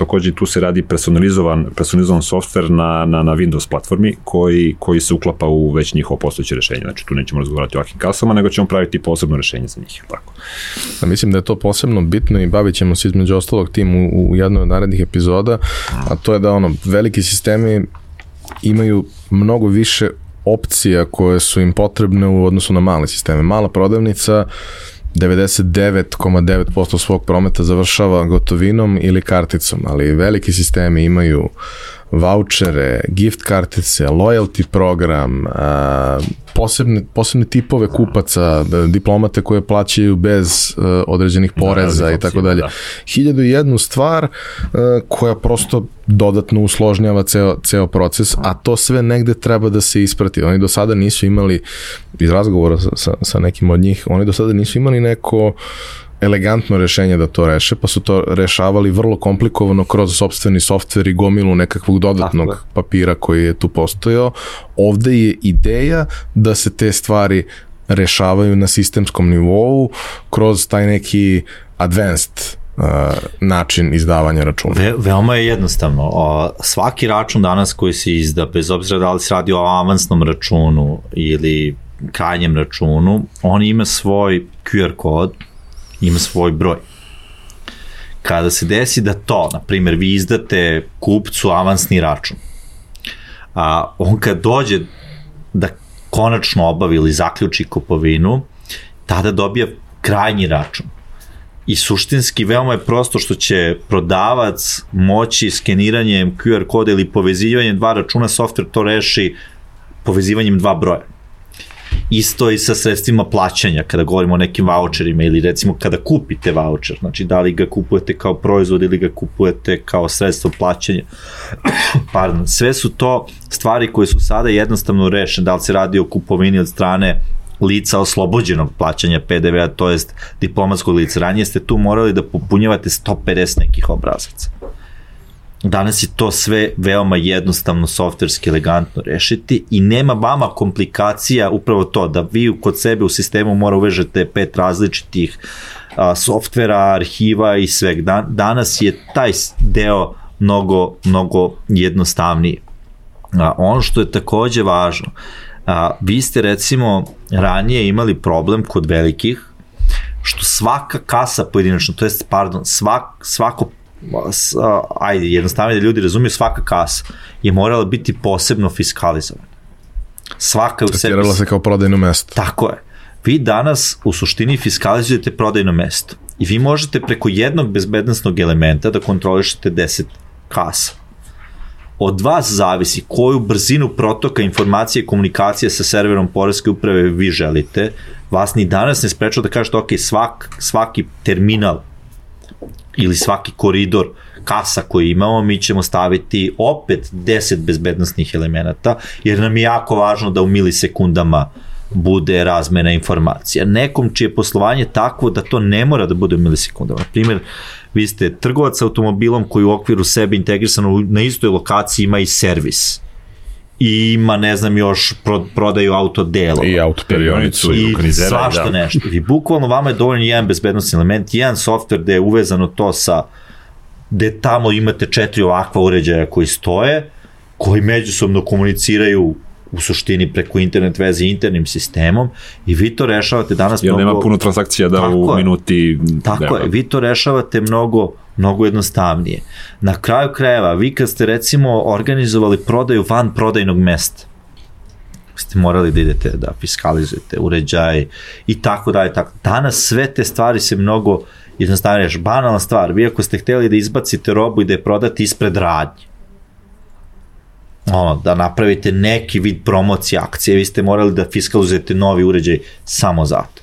Speaker 3: Takođe tu se radi personalizovan, personalizovan softver na, na, na Windows platformi koji, koji se uklapa u već njihovo postojeće rešenje. Znači tu nećemo razgovarati o akim kasama, nego ćemo praviti posebno rešenje za njih. Tako.
Speaker 1: Da, mislim da je to posebno bitno i bavit ćemo se između ostalog tim u, u jednoj od narednih epizoda, a to je da ono, veliki sistemi imaju mnogo više opcija koje su im potrebne u odnosu na male sisteme. Mala prodavnica 99,9% svog prometa završava gotovinom ili karticom, ali veliki sistemi imaju vouchere, gift kartice, loyalty program, a, posebne, posebne tipove kupaca, diplomate koje plaćaju bez uh, određenih da, poreza da, i tako dalje. Da. Hiljadu i jednu stvar uh, koja prosto dodatno usložnjava ceo, ceo proces, a to sve negde treba da se isprati. Oni do sada nisu imali, iz razgovora sa, sa, sa nekim od njih, oni do sada nisu imali neko uh, elegantno rešenje da to reše, pa su to rešavali vrlo komplikovano kroz sobstveni softver i gomilu nekakvog dodatnog Tako. papira koji je tu postojao. Ovde je ideja da se te stvari rešavaju na sistemskom nivou kroz taj neki advanced uh, način izdavanja računa.
Speaker 2: Ve, veoma je jednostavno. O, svaki račun danas koji se izda, bez obzira da li se radi o avansnom računu ili krajnjem računu, on ima svoj QR kod ima svoj broj. Kada se desi da to, na primjer, vi izdate kupcu avansni račun, a on kad dođe da konačno obavi ili zaključi kupovinu, tada dobija krajnji račun. I suštinski veoma je prosto što će prodavac moći skeniranjem QR koda ili povezivanjem dva računa software to reši povezivanjem dva broja. Isto i sa sredstvima plaćanja, kada govorimo o nekim voucherima ili recimo kada kupite voucher, znači da li ga kupujete kao proizvod ili ga kupujete kao sredstvo plaćanja. Pardon, sve su to stvari koje su sada jednostavno rešene, da li se radi o kupovini od strane lica oslobođenog plaćanja PDV-a, to jest diplomatskog lica. Ranije ste tu morali da popunjavate 150 nekih obrazaca. Danas je to sve veoma jednostavno softverski elegantno rešiti i nema vama komplikacija upravo to da vi kod sebe u sistemu mora uvežete pet različitih a, softvera, arhiva i sveg. Dan, danas je taj deo mnogo, mnogo jednostavniji. A, ono što je takođe važno, a, vi ste recimo ranije imali problem kod velikih što svaka kasa pojedinačno, to jest, pardon, svak, svako ajde, jednostavno da ljudi razumiju, svaka kasa je morala biti posebno fiskalizovana. Svaka u sebi...
Speaker 1: Se kao prodajno mesto.
Speaker 2: Tako je. Vi danas u suštini fiskalizujete prodajno mesto i vi možete preko jednog bezbednostnog elementa da kontrolišete 10 kasa. Od vas zavisi koju brzinu protoka informacije i komunikacije sa serverom Poreske uprave vi želite. Vas ni danas ne sprečava da kažete, ok, svak, svaki terminal ili svaki koridor kasa koji imamo, mi ćemo staviti opet 10 bezbednostnih elemenata, jer nam je jako važno da u milisekundama bude razmena informacija. Nekom čije poslovanje takvo da to ne mora da bude u milisekundama. Primjer, vi ste trgovac automobilom koji u okviru sebe integrisano na istoj lokaciji ima i servis i ima, ne znam, još pro, prodaju auto delo.
Speaker 1: I autoperionicu
Speaker 2: i, i svašta da. nešto. I bukvalno vama je dovoljno jedan bezbednostni element, jedan software gde je uvezano to sa gde tamo imate četiri ovakva uređaja koji stoje, koji međusobno komuniciraju u suštini preko internet veze internim sistemom i vi to rešavate danas
Speaker 3: Jel mnogo... nema puno transakcija da tako u je, minuti...
Speaker 2: Tako nema. je, vi to rešavate mnogo, mnogo jednostavnije. Na kraju krajeva, vi kad ste recimo organizovali prodaju van prodajnog mesta, ste morali da idete da fiskalizujete uređaj i tako dalje. Tako. Danas sve te stvari se mnogo jednostavnije, banalna stvar, vi ako ste hteli da izbacite robu i da je prodate ispred radnje, ono, da napravite neki vid promocije akcije, vi ste morali da fiskalizujete novi uređaj samo zato.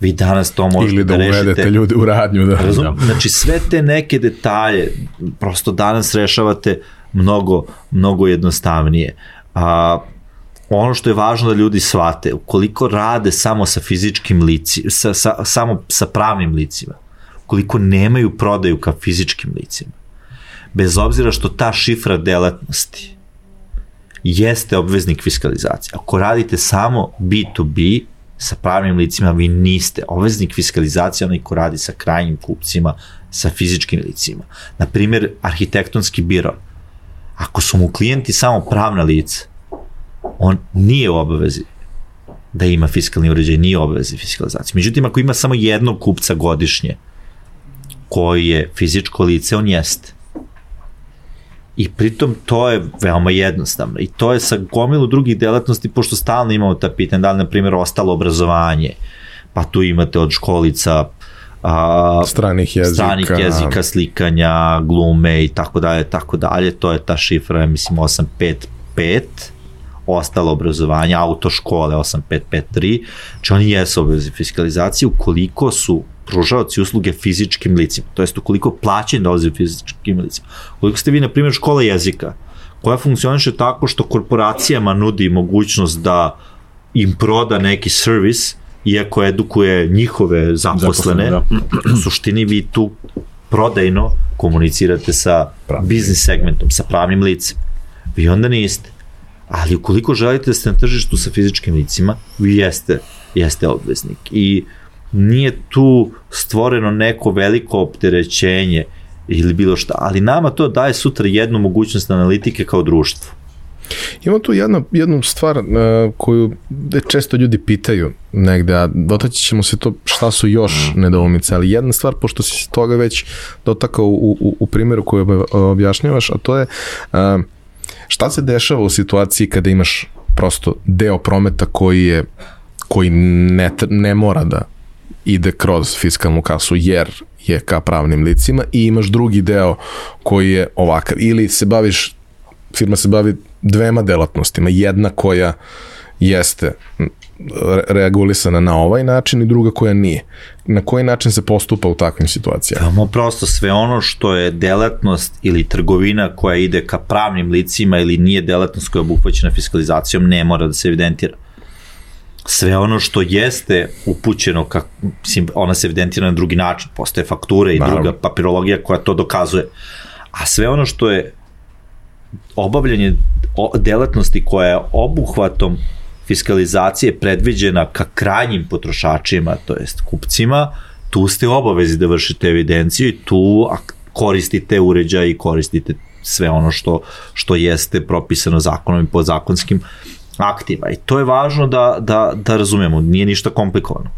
Speaker 2: Vi danas to možete
Speaker 1: Ili da, da rešite. Ili da uvedete ljude u radnju. Da.
Speaker 2: Razum? Da. Znači sve te neke detalje prosto danas rešavate mnogo, mnogo jednostavnije. A, ono što je važno da ljudi shvate, ukoliko rade samo sa fizičkim licima, sa, sa, samo sa pravnim licima, ukoliko nemaju prodaju ka fizičkim licima, bez obzira što ta šifra delatnosti jeste obveznik fiskalizacije. Ako radite samo B2B sa pravnim licima, vi niste. Obveznik fiskalizacije onaj ko radi sa krajnjim kupcima, sa fizičkim licima. Naprimer, arhitektonski biro. Ako su mu klijenti samo pravna lica, on nije u obavezi da ima fiskalni uređaj, nije u obavezi fiskalizacije. Međutim, ako ima samo jednog kupca godišnje, koji je fizičko lice, on jeste. I pritom to je veoma jednostavno. I to je sa gomilu drugih delatnosti, pošto stalno imamo ta pitanja, da li, na primjer, ostalo obrazovanje, pa tu imate od školica
Speaker 1: a, stranih jezika,
Speaker 2: stranih jezika, slikanja, glume i tako dalje, tako dalje. To je ta šifra, mislim, 855 ostalo obrazovanje, autoškole 8553, znači oni jesu obvezi fiskalizacije ukoliko su pružaoci usluge fizičkim licima, to jest ukoliko plaćanje dolazi fizičkim licima. Ukoliko ste vi, na primjer, škola jezika, koja funkcioniše tako što korporacijama nudi mogućnost da im proda neki servis, iako edukuje njihove zaposlene, zaposlene da. u suštini vi tu prodajno komunicirate sa Pravim. biznis segmentom, sa pravnim licem. Vi onda niste. Ali ukoliko želite da ste na tržištu sa fizičkim licima, vi jeste, jeste obveznik. I uh, nije tu stvoreno neko veliko opterećenje ili bilo šta, ali nama to daje sutra jednu mogućnost analitike kao društvo.
Speaker 1: Ima tu jedna, jednu stvar uh, koju često ljudi pitaju negde, a dotaći ćemo se to šta su još mm. nedoumice, ali jedna stvar, pošto si se toga već dotakao u, u, u primjeru koju objašnjavaš, a to je uh, šta se dešava u situaciji kada imaš prosto deo prometa koji je koji ne, ne mora da ide kroz fiskalnu kasu jer je ka pravnim licima i imaš drugi deo koji je ovakav. Ili se baviš, firma se bavi dvema delatnostima. Jedna koja jeste regulisana na ovaj način i druga koja nije. Na koji način se postupa u takvim situacijama?
Speaker 2: Samo prosto sve ono što je delatnost ili trgovina koja ide ka pravnim licima ili nije delatnost koja je obuhvaćena fiskalizacijom ne mora da se evidentira sve ono što jeste upućeno, ka, mislim, ona se evidentira na drugi način, postoje fakture i Naravno. druga papirologija koja to dokazuje. A sve ono što je obavljanje delatnosti koja je obuhvatom fiskalizacije predviđena ka krajnjim potrošačima, to jest kupcima, tu ste obavezi da vršite evidenciju i tu koristite uređaj i koristite sve ono što, što jeste propisano zakonom i podzakonskim aktiva. I to je važno da, da, da razumemo, nije ništa komplikovano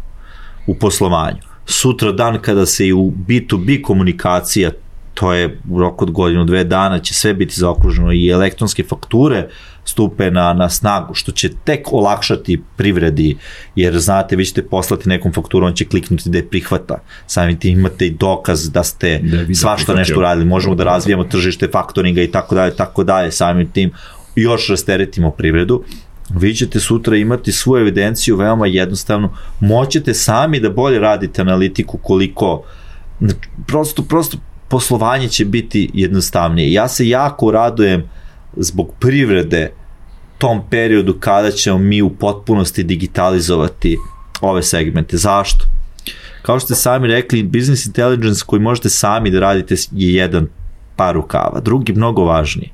Speaker 2: u poslovanju. Sutra dan kada se i u B2B komunikacija to je u roku od godinu, dve dana će sve biti zaokruženo i elektronske fakture stupe na, na snagu, što će tek olakšati privredi, jer znate, vi ćete poslati nekom fakturu, on će kliknuti da je prihvata. Samim tim imate i dokaz da ste da svašta nešto radili, možemo da razvijamo tržište faktoringa i tako dalje, tako dalje, samim tim još rasteretimo privredu vi ćete sutra imati svu evidenciju veoma jednostavno, moćete sami da bolje radite analitiku koliko, prosto, prosto poslovanje će biti jednostavnije. Ja se jako radujem zbog privrede tom periodu kada ćemo mi u potpunosti digitalizovati ove segmente. Zašto? Kao što ste sami rekli, business intelligence koji možete sami da radite je jedan par rukava. Drugi, mnogo važniji.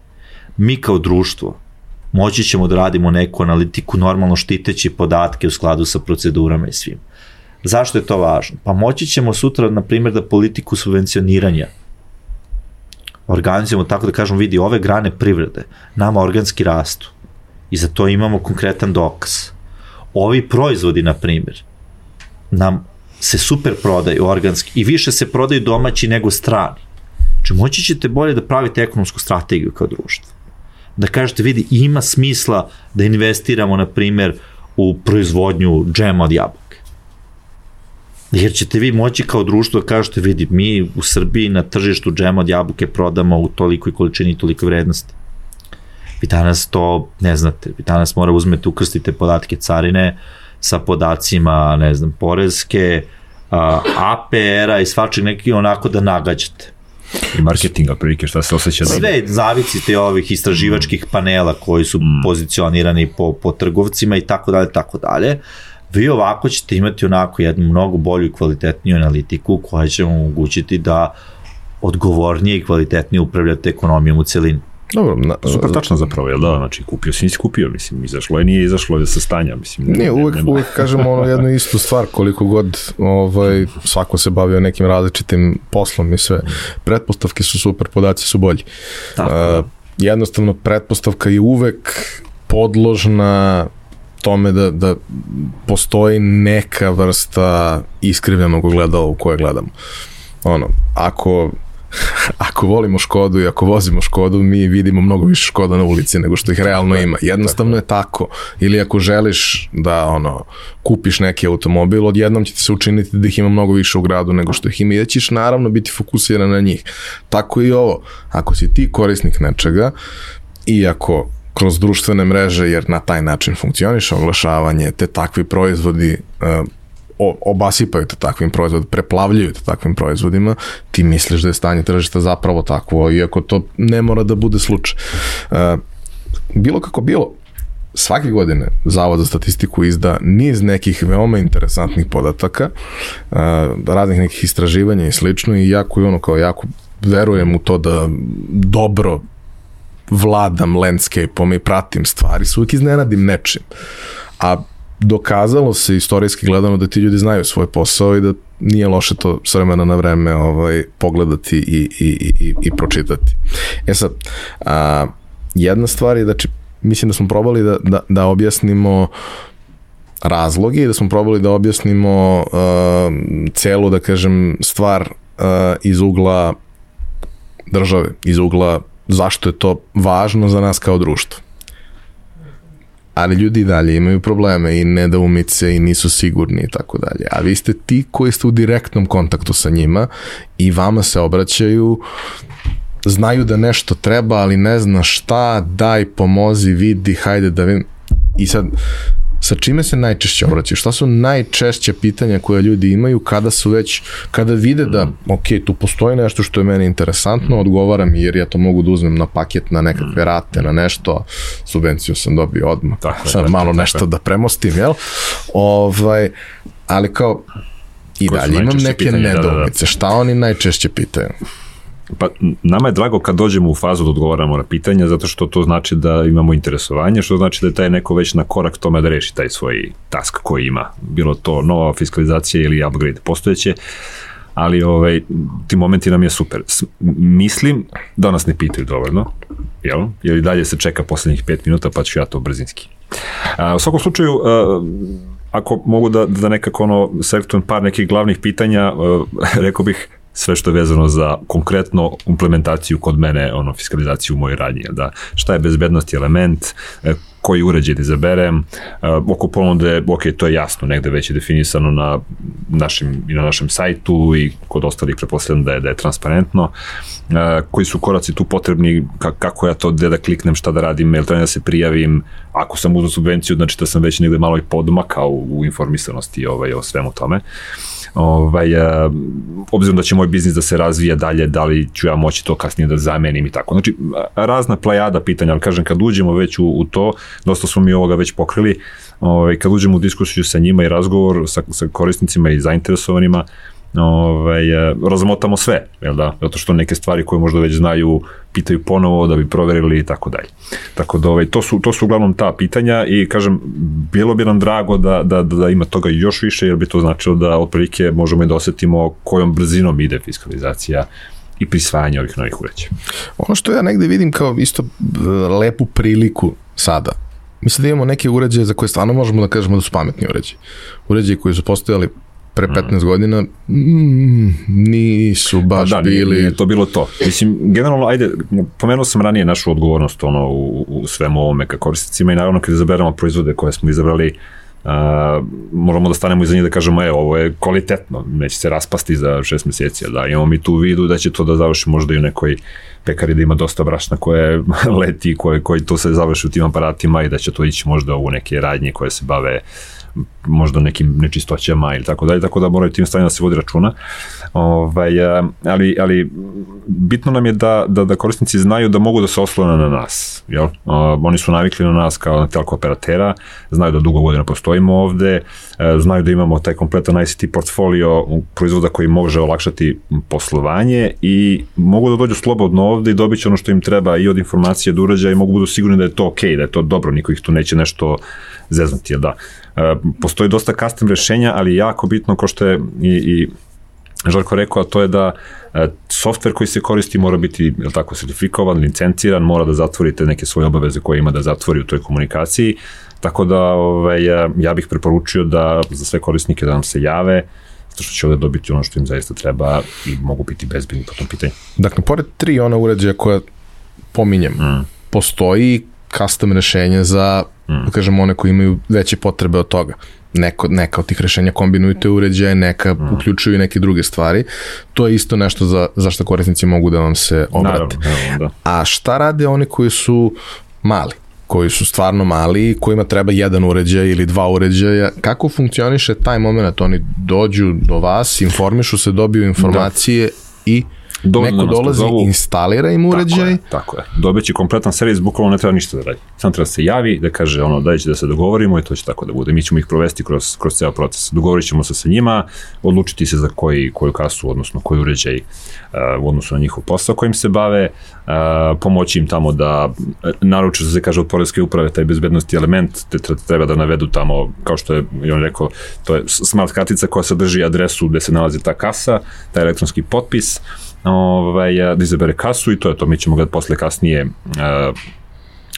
Speaker 2: Mi kao društvo, moći ćemo da radimo neku analitiku normalno štiteći podatke u skladu sa procedurama i svim. Zašto je to važno? Pa moći ćemo sutra, na primjer, da politiku subvencioniranja organizujemo tako da kažemo, vidi, ove grane privrede nama organski rastu i za to imamo konkretan dokaz. Ovi proizvodi, na primjer, nam se super prodaju organski i više se prodaju domaći nego strani. Znači, moći ćete bolje da pravite ekonomsku strategiju kao društvo da kažete, vidi, ima smisla da investiramo, na primer, u proizvodnju džema od jabuke. Jer ćete vi moći kao društvo da kažete, vidi, mi u Srbiji na tržištu džema od jabuke prodamo u tolikoj količini i tolikoj vrednosti. Vi danas to ne znate, vi danas mora uzmete, ukrstite podatke carine sa podacima, ne znam, porezke, APR-a i svačeg neki onako da nagađate
Speaker 3: I marketinga prilike, šta se osjeća
Speaker 2: da... Sve zavisite ovih istraživačkih panela koji su mm. pozicionirani po, po trgovcima i tako dalje, tako dalje. Vi ovako ćete imati onako jednu mnogo bolju i kvalitetniju analitiku koja će vam omogućiti da odgovornije i kvalitetnije upravljate ekonomijom u celini.
Speaker 3: Dobro, na, super tačno zapravo, jel da, znači kupio si nisi kupio, mislim, izašlo je, nije izašlo je sa stanja, mislim.
Speaker 1: Ne, uvek, nema. uvek kažemo ono jednu istu stvar, koliko god ovaj, svako se bavio nekim različitim poslom i sve. Pretpostavke su super, podaci su bolji. Tako. Uh, jednostavno, pretpostavka je uvek podložna tome da, da postoji neka vrsta iskrivljenog ogledala u koje gledamo. Ono, ako ako volimo Škodu i ako vozimo Škodu, mi vidimo mnogo više Škoda na ulici nego što ih realno ima. Jednostavno je tako. Ili ako želiš da ono kupiš neki automobil, odjednom će ti se učiniti da ih ima mnogo više u gradu nego što ih ima i da ćeš naravno biti fokusiran na njih. Tako i ovo. Ako si ti korisnik nečega i ako kroz društvene mreže, jer na taj način funkcioniše oglašavanje, te takvi proizvodi uh, obasipaju te takvim proizvodima, preplavljaju te takvim proizvodima, ti misliš da je stanje tržišta zapravo takvo, iako to ne mora da bude slučaj. Uh, bilo kako bilo, svake godine Zavod za statistiku izda niz nekih veoma interesantnih podataka, uh, raznih nekih istraživanja i slično i jako je ono kao jako verujem u to da dobro vladam landscape-om i pratim stvari, se uvijek iznenadim nečim. A dokazalo se istorijski gledano da ti ljudi znaju svoj posao i da nije loše to s vremena na vreme ovaj, pogledati i, i, i, i pročitati. E sad, a, jedna stvar je da či, mislim da smo probali da, da, da objasnimo razloge i da smo probali da objasnimo uh, celu, da kažem, stvar uh, iz ugla države, iz ugla zašto je to važno za nas kao društvo ali ljudi dalje imaju probleme i nedoumice i nisu sigurni i tako dalje. A vi ste ti koji ste u direktnom kontaktu sa njima i vama se obraćaju znaju da nešto treba, ali ne zna šta, daj, pomozi, vidi, hajde da vidim. I sad, sa čime se najčešće obraćaju? Šta su najčešće pitanja koje ljudi imaju kada su već, kada vide da, ok, tu postoji nešto što je meni interesantno, odgovaram jer ja to mogu da uzmem na paket, na nekakve rate, na nešto, subvenciju sam dobio odmah,
Speaker 3: Tako
Speaker 1: sad
Speaker 3: tako
Speaker 1: malo nešto
Speaker 3: tako je.
Speaker 1: da premostim, jel? Ovaj, ali kao, i dalje imam neke
Speaker 3: pitanja, da, da, da.
Speaker 1: nedoumice, šta oni najčešće pitaju?
Speaker 3: Pa nama je drago kad dođemo u fazu da odgovaramo na pitanja, zato što to znači da imamo interesovanje, što znači da je taj neko već na korak tome da reši taj svoj task koji ima. Bilo to nova fiskalizacija ili upgrade postojeće, ali ovaj, ti momenti nam je super. S- mislim da nas ne pitaju dovoljno, jel? Jer i dalje se čeka poslednjih pet minuta, pa ću ja to brzinski. A, u svakom slučaju, a, ako mogu da, da nekako ono selektujem par nekih glavnih pitanja, a, rekao bih sve što je vezano za konkretno implementaciju kod mene, ono, fiskalizaciju u mojoj radnji, da? Šta je bezbednosti element, e, koji uređaj da izaberem, e, oko ponude, ok, to je jasno, negde već je definisano na našim, i na našem sajtu i kod ostalih preposledam da je, da je transparentno, e, koji su koraci tu potrebni, ka, kako ja to, gde da kliknem, šta da radim, jel treba da se prijavim, ako sam uzao subvenciju, znači da sam već negde malo i podmakao u, informisanosti ovaj, o svemu tome ovaj, a, obzirom da će moj biznis da se razvija dalje, da li ću ja moći to kasnije da zamenim i tako. Znači, razna plejada pitanja, ali kažem, kad uđemo već u, u to, dosta smo mi ovoga već pokrili, ovaj, kad uđemo u diskusiju sa njima i razgovor sa, sa korisnicima i zainteresovanima, ovaj, e, razmotamo sve, jel da? Zato što neke stvari koje možda već znaju pitaju ponovo da bi proverili i tako dalje. Tako da ovaj, to, su, to su uglavnom ta pitanja i kažem, bilo bi nam drago da, da, da, da ima toga još više jer bi to značilo da otprilike možemo i da osetimo kojom brzinom ide fiskalizacija i prisvajanje ovih novih uređaja.
Speaker 1: Ono što ja negde vidim kao isto lepu priliku sada, mislim da imamo neke uređaje za koje stvarno možemo da kažemo da su pametni uređaji. Uređaji koji su postojali pre 15 godina mm, nisu baš
Speaker 3: da, nije,
Speaker 1: bili...
Speaker 3: nije to bilo to. Mislim, generalno, ajde, pomenuo sam ranije našu odgovornost ono, u, u svemu ovome ka korisnicima i naravno kad izaberemo proizvode koje smo izabrali, Uh, moramo da stanemo iza njih da kažemo, e, ovo je kvalitetno, neće se raspasti za šest meseci, da imamo mi tu vidu da će to da završi možda i u nekoj pekari da ima dosta brašna koje leti, koje, koji to se završi u tim aparatima i da će to ići možda u neke radnje koje se bave možda nekim nečistoćama ili tako dalje, tako da moraju tim stanjima da se vodi računa. Ovaj, a, ali, ali bitno nam je da, da, da korisnici znaju da mogu da se oslone na nas. Jel? A, oni su navikli na nas kao na telko operatera, znaju da dugo godina postojimo ovde, a, znaju da imamo taj kompletan ICT portfolio proizvoda koji može olakšati poslovanje i mogu da dođu slobodno ovde i dobit će ono što im treba i od informacije do uređaja i mogu budu sigurni da je to okej, okay, da je to dobro, niko ih tu neće nešto zeznuti, jel da. E, postoji dosta custom rešenja, ali jako bitno, ko što je i, i Žarko rekao, a to je da e, softver koji se koristi mora biti jel tako, sertifikovan, licenciran, mora da zatvori te neke svoje obaveze koje ima da zatvori u toj komunikaciji, tako da ovaj, ja, ja bih preporučio da za sve korisnike da nam se jave, zato što će ovde dobiti ono što im zaista treba i mogu biti bezbedni po tom pitanju.
Speaker 1: Dakle, pored tri ona uređaja koja pominjem, mm. postoji custom rešenje za, mm. da kažemo, one koji imaju veće potrebe od toga. Neko, neka od tih rešenja kombinuju te uređaje, neka mm. uključuju i neke druge stvari. To je isto nešto za, za što korisnici mogu da vam se obrate.
Speaker 3: Naravno, naravno, da.
Speaker 1: A šta rade oni koji su mali? koji su stvarno mali i kojima treba jedan uređaj ili dva uređaja. Kako funkcioniše taj moment? Oni dođu do vas, informišu se, dobiju informacije da. i Dovoljno neko dolazi, zovu, instalira im uređaj.
Speaker 3: Tako je, tako je. Dobeći kompletan servis, bukvalno ne treba ništa da radi. Sam treba da se javi, da kaže ono, da će da se dogovorimo i to će tako da bude. Mi ćemo ih provesti kroz, kroz ceo proces. Dogovorit ćemo se sa njima, odlučiti se za koji, koju kasu, odnosno koji uređaj uh, u odnosu na njihov posao kojim se bave, uh, pomoći im tamo da naruče, da se kaže od poredske uprave, taj bezbednosti element, te treba da navedu tamo, kao što je on rekao, to je smart kartica koja sadrži adresu gde se nalazi ta kasa, taj elektronski potpis, ovaj, da izabere kasu i to je to. Mi ćemo ga posle kasnije uh,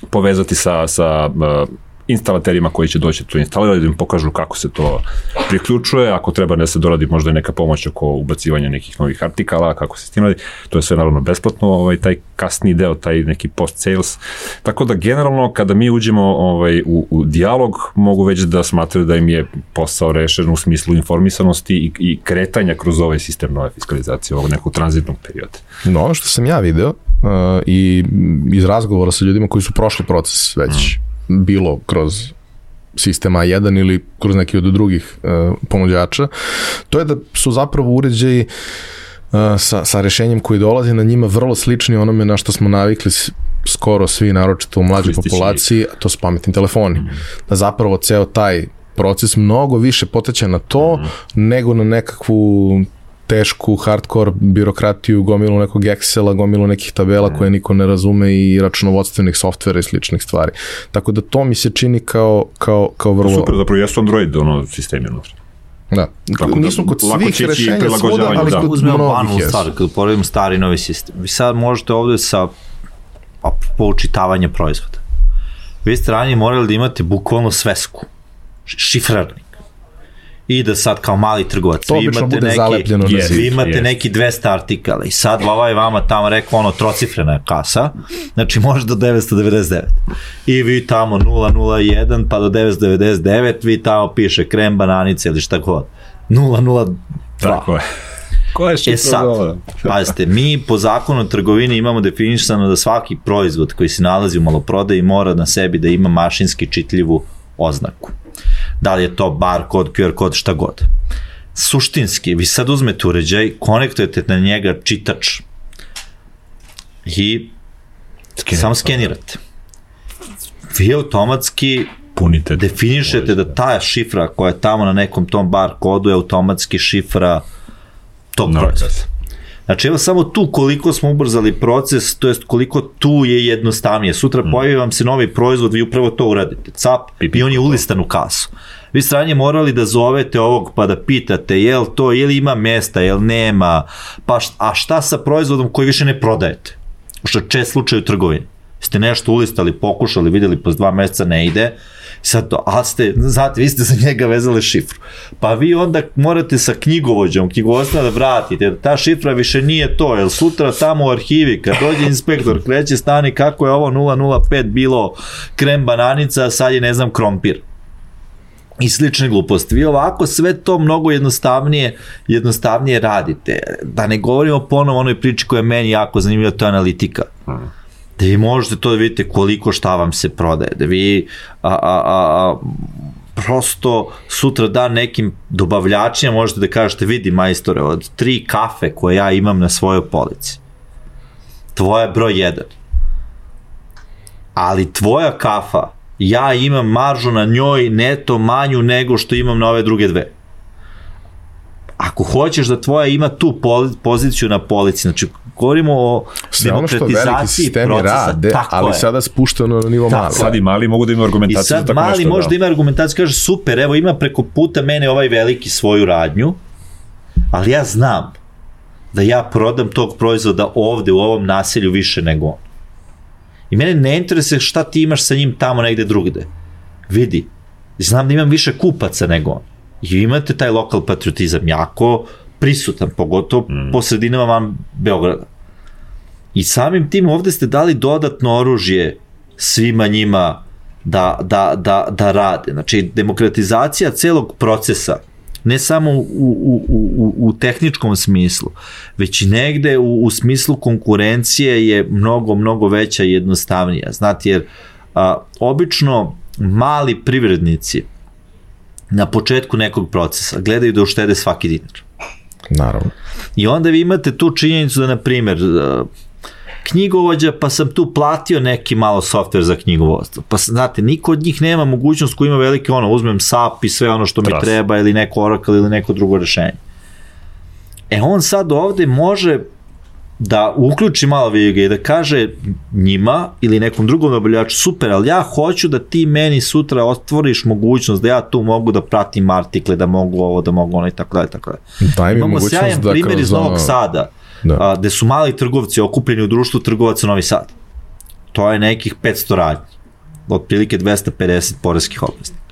Speaker 3: povezati sa, sa uh, instalaterima koji će doći to instalirati, da im pokažu kako se to priključuje, ako treba da se doradi možda i neka pomoć oko ubacivanja nekih novih artikala, kako se s tim radi, to je sve naravno besplatno, ovaj, taj kasni deo, taj neki post-sales. Tako da generalno kada mi uđemo ovaj, u, u dijalog, mogu već da smatraju da im je posao rešen u smislu informisanosti i, i kretanja kroz ovaj sistem nove fiskalizacije, ovog nekog tranzitnog perioda.
Speaker 1: No, što sam ja video uh, i iz razgovora sa ljudima koji su prošli proces već mm. Bilo kroz sistem A1 ili kroz neki od drugih uh, ponuđača, to je da su zapravo uređaji uh, sa, sa rešenjem koji dolazi na njima vrlo slični onome na što smo navikli skoro svi, naročito u mlađoj populaciji, a to su pametni telefoni. Mm. Da zapravo ceo taj proces mnogo više poteće na to mm. nego na nekakvu tešku hardcore birokratiju, gomilu nekog Excela, gomilu nekih tabela mm. koje niko ne razume i računovodstvenih softvera i sličnih stvari. Tako da to mi se čini kao, kao, kao vrlo...
Speaker 3: Super, zapravo jesu Android ono sistemi unutra.
Speaker 1: Da. Tako da Nismo kod svih rešenja svuda, ali da. kod
Speaker 2: Uzmemo banalnu stvar, kad poredimo stari novi sistem. Vi sad možete ovde sa poučitavanje proizvoda. Vi ste ranije morali da imate bukvalno svesku, šifrarnik i da sad kao mali trgovac.
Speaker 1: To vi imate neki, yes,
Speaker 2: vi imate yes. neki 200 artikala i sad ovaj vama tamo rekao ono trocifrena kasa, znači može do 999 i vi tamo 001 pa do 999 vi tamo piše krem, bananice ili šta god. 002
Speaker 3: Tako je.
Speaker 2: Ko je e sad, pazite, mi po zakonu o trgovini imamo definisano da svaki proizvod koji se nalazi u maloprodaji mora na sebi da ima mašinski čitljivu oznaku da li je to bar kod, QR kod, šta god. Suštinski, vi sad uzmete uređaj, konektujete na njega čitač i Skener, samo skenirate. Vi automatski
Speaker 3: punite
Speaker 2: definišete da ta šifra koja je tamo na nekom tom bar kodu je automatski šifra tog no, proizvoda. Znači, evo samo tu koliko smo ubrzali proces, to jest koliko tu je jednostavnije. Sutra mm. pojavi vam se novi proizvod, vi upravo to uradite. Cap, i on je ulistan u kasu. Vi stranje morali da zovete ovog pa da pitate jel to, jel ima mesta, jel nema, pa šta, a šta sa proizvodom koji više ne prodajete? Što čest slučaj u trgovini. Ste nešto ulistali, pokušali, videli, posle dva meseca ne ide, Sad to, a ste, znate, vi ste za njega vezali šifru. Pa vi onda morate sa knjigovođom, knjigovodstva da vratite, ta šifra više nije to, jer sutra tamo u arhivi, kad dođe inspektor, kreće stani kako je ovo 005 bilo krem bananica, sad je ne znam krompir i slične gluposti. Vi ovako sve to mnogo jednostavnije jednostavnije radite. Da ne govorimo ponovo o onoj priči koja je meni jako zanimljiva, to je analitika. Hmm da vi možete to da vidite koliko šta vam se prodaje, da vi a, a, a, prosto sutra dan nekim dobavljačima možete da kažete vidi majstore od tri kafe koje ja imam na svojoj polici tvoja je broj jedan ali tvoja kafa ja imam maržu na njoj neto manju nego što imam na ove druge dve ako hoćeš da tvoja ima tu poziciju na polici, znači govorimo o Sve demokratizaciji procesa. Rade,
Speaker 1: tako ali je. sada spušteno na nivo mali.
Speaker 3: Sad i mali mogu da ima argumentaciju.
Speaker 2: I sad mali može da ima argumentaciju, kaže super, evo ima preko puta mene ovaj veliki svoju radnju, ali ja znam da ja prodam tog proizvoda ovde u ovom naselju više nego on. I mene ne interesuje šta ti imaš sa njim tamo negde drugde. Vidi, znam da imam više kupaca nego on. I imate taj lokal patriotizam jako prisutan, pogotovo mm. po sredinama van Beograda. I samim tim ovde ste dali dodatno oružje svima njima da, da, da, da rade. Znači, demokratizacija celog procesa, ne samo u, u, u, u tehničkom smislu, već i negde u, u smislu konkurencije je mnogo, mnogo veća i jednostavnija. Znate, jer a, obično mali privrednici na početku nekog procesa gledaju da uštede svaki dinar.
Speaker 1: Naravno.
Speaker 2: I onda vi imate tu činjenicu da, na primer, e, knjigovođa, pa sam tu platio neki malo softver za knjigovodstvo. Pa znate, niko od njih nema mogućnost ko ima velike ono, uzmem SAP i sve ono što mi Tras. treba ili neko Oracle ili neko drugo rešenje. E on sad ovde može da uključi malo Viga i da kaže njima ili nekom drugom dobavljaču super, ali ja hoću da ti meni sutra otvoriš mogućnost da ja tu mogu da pratim artikle, da mogu ovo, da mogu ono i tako dalje, tako dalje.
Speaker 1: Daj mi Imamo sjajan
Speaker 2: da primjer iz Novog Sada, da. a, gde su mali trgovci okupljeni u društvu trgovaca Novi Sad. To je nekih 500 radnji. otprilike 250 poreskih obveznika.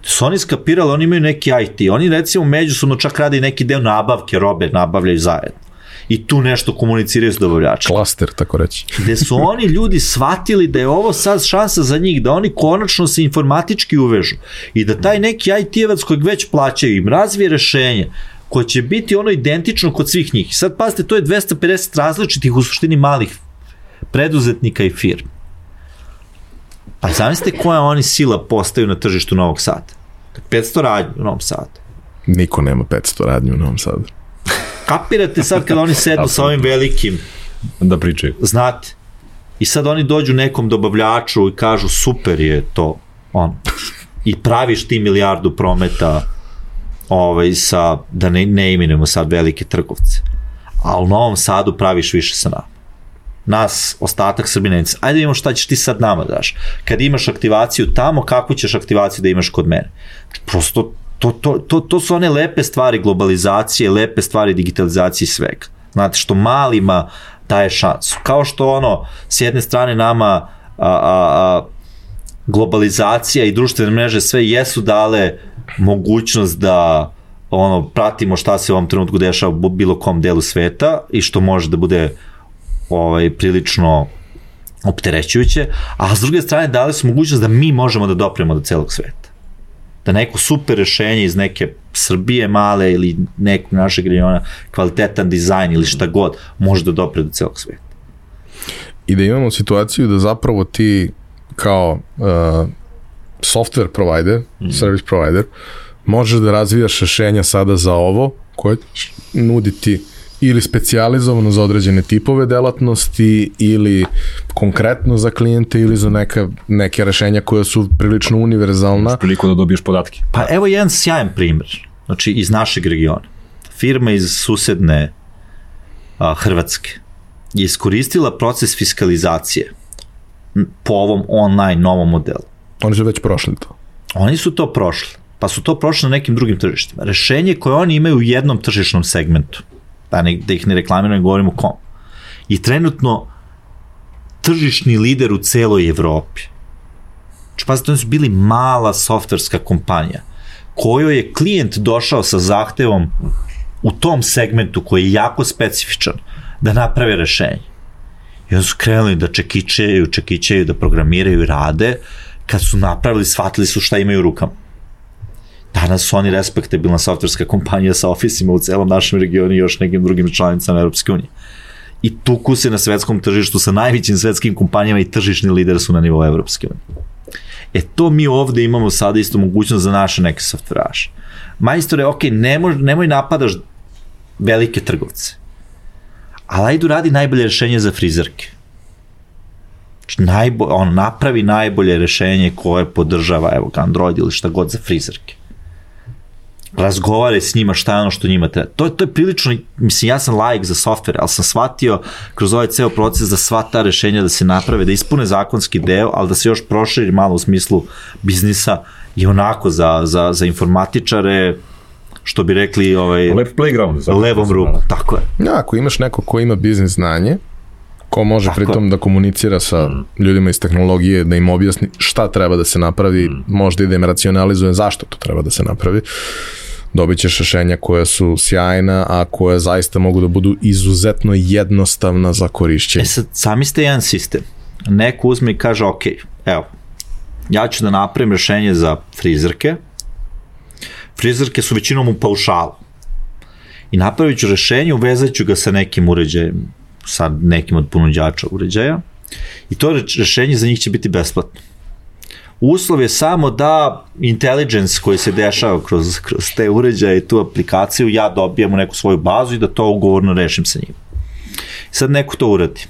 Speaker 2: To su oni skapirali, oni imaju neki IT, oni recimo međusobno čak rade i neki deo nabavke robe, nabavljaju zajedno i tu nešto komuniciraju s dobavljačima.
Speaker 1: Klaster, tako reći.
Speaker 2: Gde su oni ljudi shvatili da je ovo sad šansa za njih, da oni konačno se informatički uvežu i da taj neki IT-evac kojeg već plaćaju im razvije rešenje koje će biti ono identično kod svih njih. Sad pazite, to je 250 različitih u suštini malih preduzetnika i firmi. Pa zamislite koja oni sila postaju na tržištu Novog Sada. 500 radnji u Novom Sadu.
Speaker 1: Niko nema 500 radnji u Novom Sadu.
Speaker 2: Kapirate sad kada oni sednu sa ovim velikim,
Speaker 3: Da pričaju.
Speaker 2: znate, i sad oni dođu nekom dobavljaču i kažu super je to, on, i praviš ti milijardu prometa ovaj, sa, da ne, ne imenujemo sad velike trgovce, a u Novom Sadu praviš više sa nama. Nas, ostatak Srbinenica, ajde imamo šta ćeš ti sad nama daš. Kad imaš aktivaciju tamo, kakvu ćeš aktivaciju da imaš kod mene? Prosto to, to, to, to su one lepe stvari globalizacije, lepe stvari digitalizacije svega. Znate, što malima daje šansu. Kao što ono, s jedne strane nama a, a, a, globalizacija i društvene mreže sve jesu dale mogućnost da ono pratimo šta se u ovom trenutku dešava u bilo kom delu sveta i što može da bude ovaj, prilično opterećujuće, a s druge strane dali su mogućnost da mi možemo da dopremo do celog sveta. Da neko super rešenje iz neke Srbije male ili nekog našeg regiona, kvalitetan dizajn ili šta god, može da dopre do celog sveta.
Speaker 1: I da imamo situaciju da zapravo ti kao uh, software provider, mm. service provider, možeš da razvijaš rešenja sada za ovo koje nuditi ili specializovano za određene tipove delatnosti ili konkretno za klijente ili za neka, neke rešenja koja su prilično univerzalna.
Speaker 3: Priliku da dobiješ podatke.
Speaker 2: Pa evo jedan sjajan primer, znači iz našeg regiona. Firma iz susedne a, Hrvatske je iskoristila proces fiskalizacije po ovom online novom modelu.
Speaker 1: Oni su već prošli to.
Speaker 2: Oni su to prošli, pa su to prošli na nekim drugim tržištima. Rešenje koje oni imaju u jednom tržišnom segmentu, da, ne, da ih ne reklamiramo, govorimo kom. I trenutno tržišni lider u celoj Evropi. Znači, pazite, oni su bili mala softverska kompanija kojoj je klijent došao sa zahtevom u tom segmentu koji je jako specifičan da naprave rešenje. I onda su krenuli da čekićeju, čekićeju, da programiraju i rade, kad su napravili, shvatili su šta imaju u rukama. Danas su oni respektabilna softverska kompanija sa ofisima u celom našem regionu i još nekim drugim članicama Europske unije. I tuku se na svetskom tržištu sa najvećim svetskim kompanijama i tržišni lider su na nivou Evropske unije. E to mi ovde imamo sada isto mogućnost za naše neke softveraše. Majstore, ok, nemoj, nemoj napadaš velike trgovce, ali ajdu radi najbolje rešenje za frizerke. Znači, najbo, on napravi najbolje rešenje koje podržava, evo, Android ili šta god za frizerke razgovaraj s njima šta je ono što njima treba. To, to je prilično, mislim, ja sam laik za software, ali sam shvatio kroz ovaj ceo proces da sva ta rešenja da se naprave, da ispune zakonski deo, ali da se još proširi malo u smislu biznisa i onako za, za, za informatičare, što bi rekli ovaj,
Speaker 3: Lep playground. Za
Speaker 2: levom ruku, tako je.
Speaker 1: Ja, ako imaš neko ko ima biznis znanje, ko može Tako. pritom da komunicira sa mm. ljudima iz tehnologije, da im objasni šta treba da se napravi, mm. možda i da im racionalizuje zašto to treba da se napravi, dobit ćeš rešenja koja su sjajna, a koja zaista mogu da budu izuzetno jednostavna za korišćenje.
Speaker 2: E sad, sami ste jedan sistem. Neko uzme i kaže, ok, evo, ja ću da napravim rešenje za frizerke. Frizerke su većinom u paušalu. I napravit ću rešenje, uvezat ću ga sa nekim uređajem, sa nekim od ponuđača uređaja. I to rešenje za njih će biti besplatno uslov je samo da intelligence koji se dešava kroz, kroz te uređaje i tu aplikaciju, ja dobijam u neku svoju bazu i da to ugovorno rešim sa njim. Sad neko to uradi.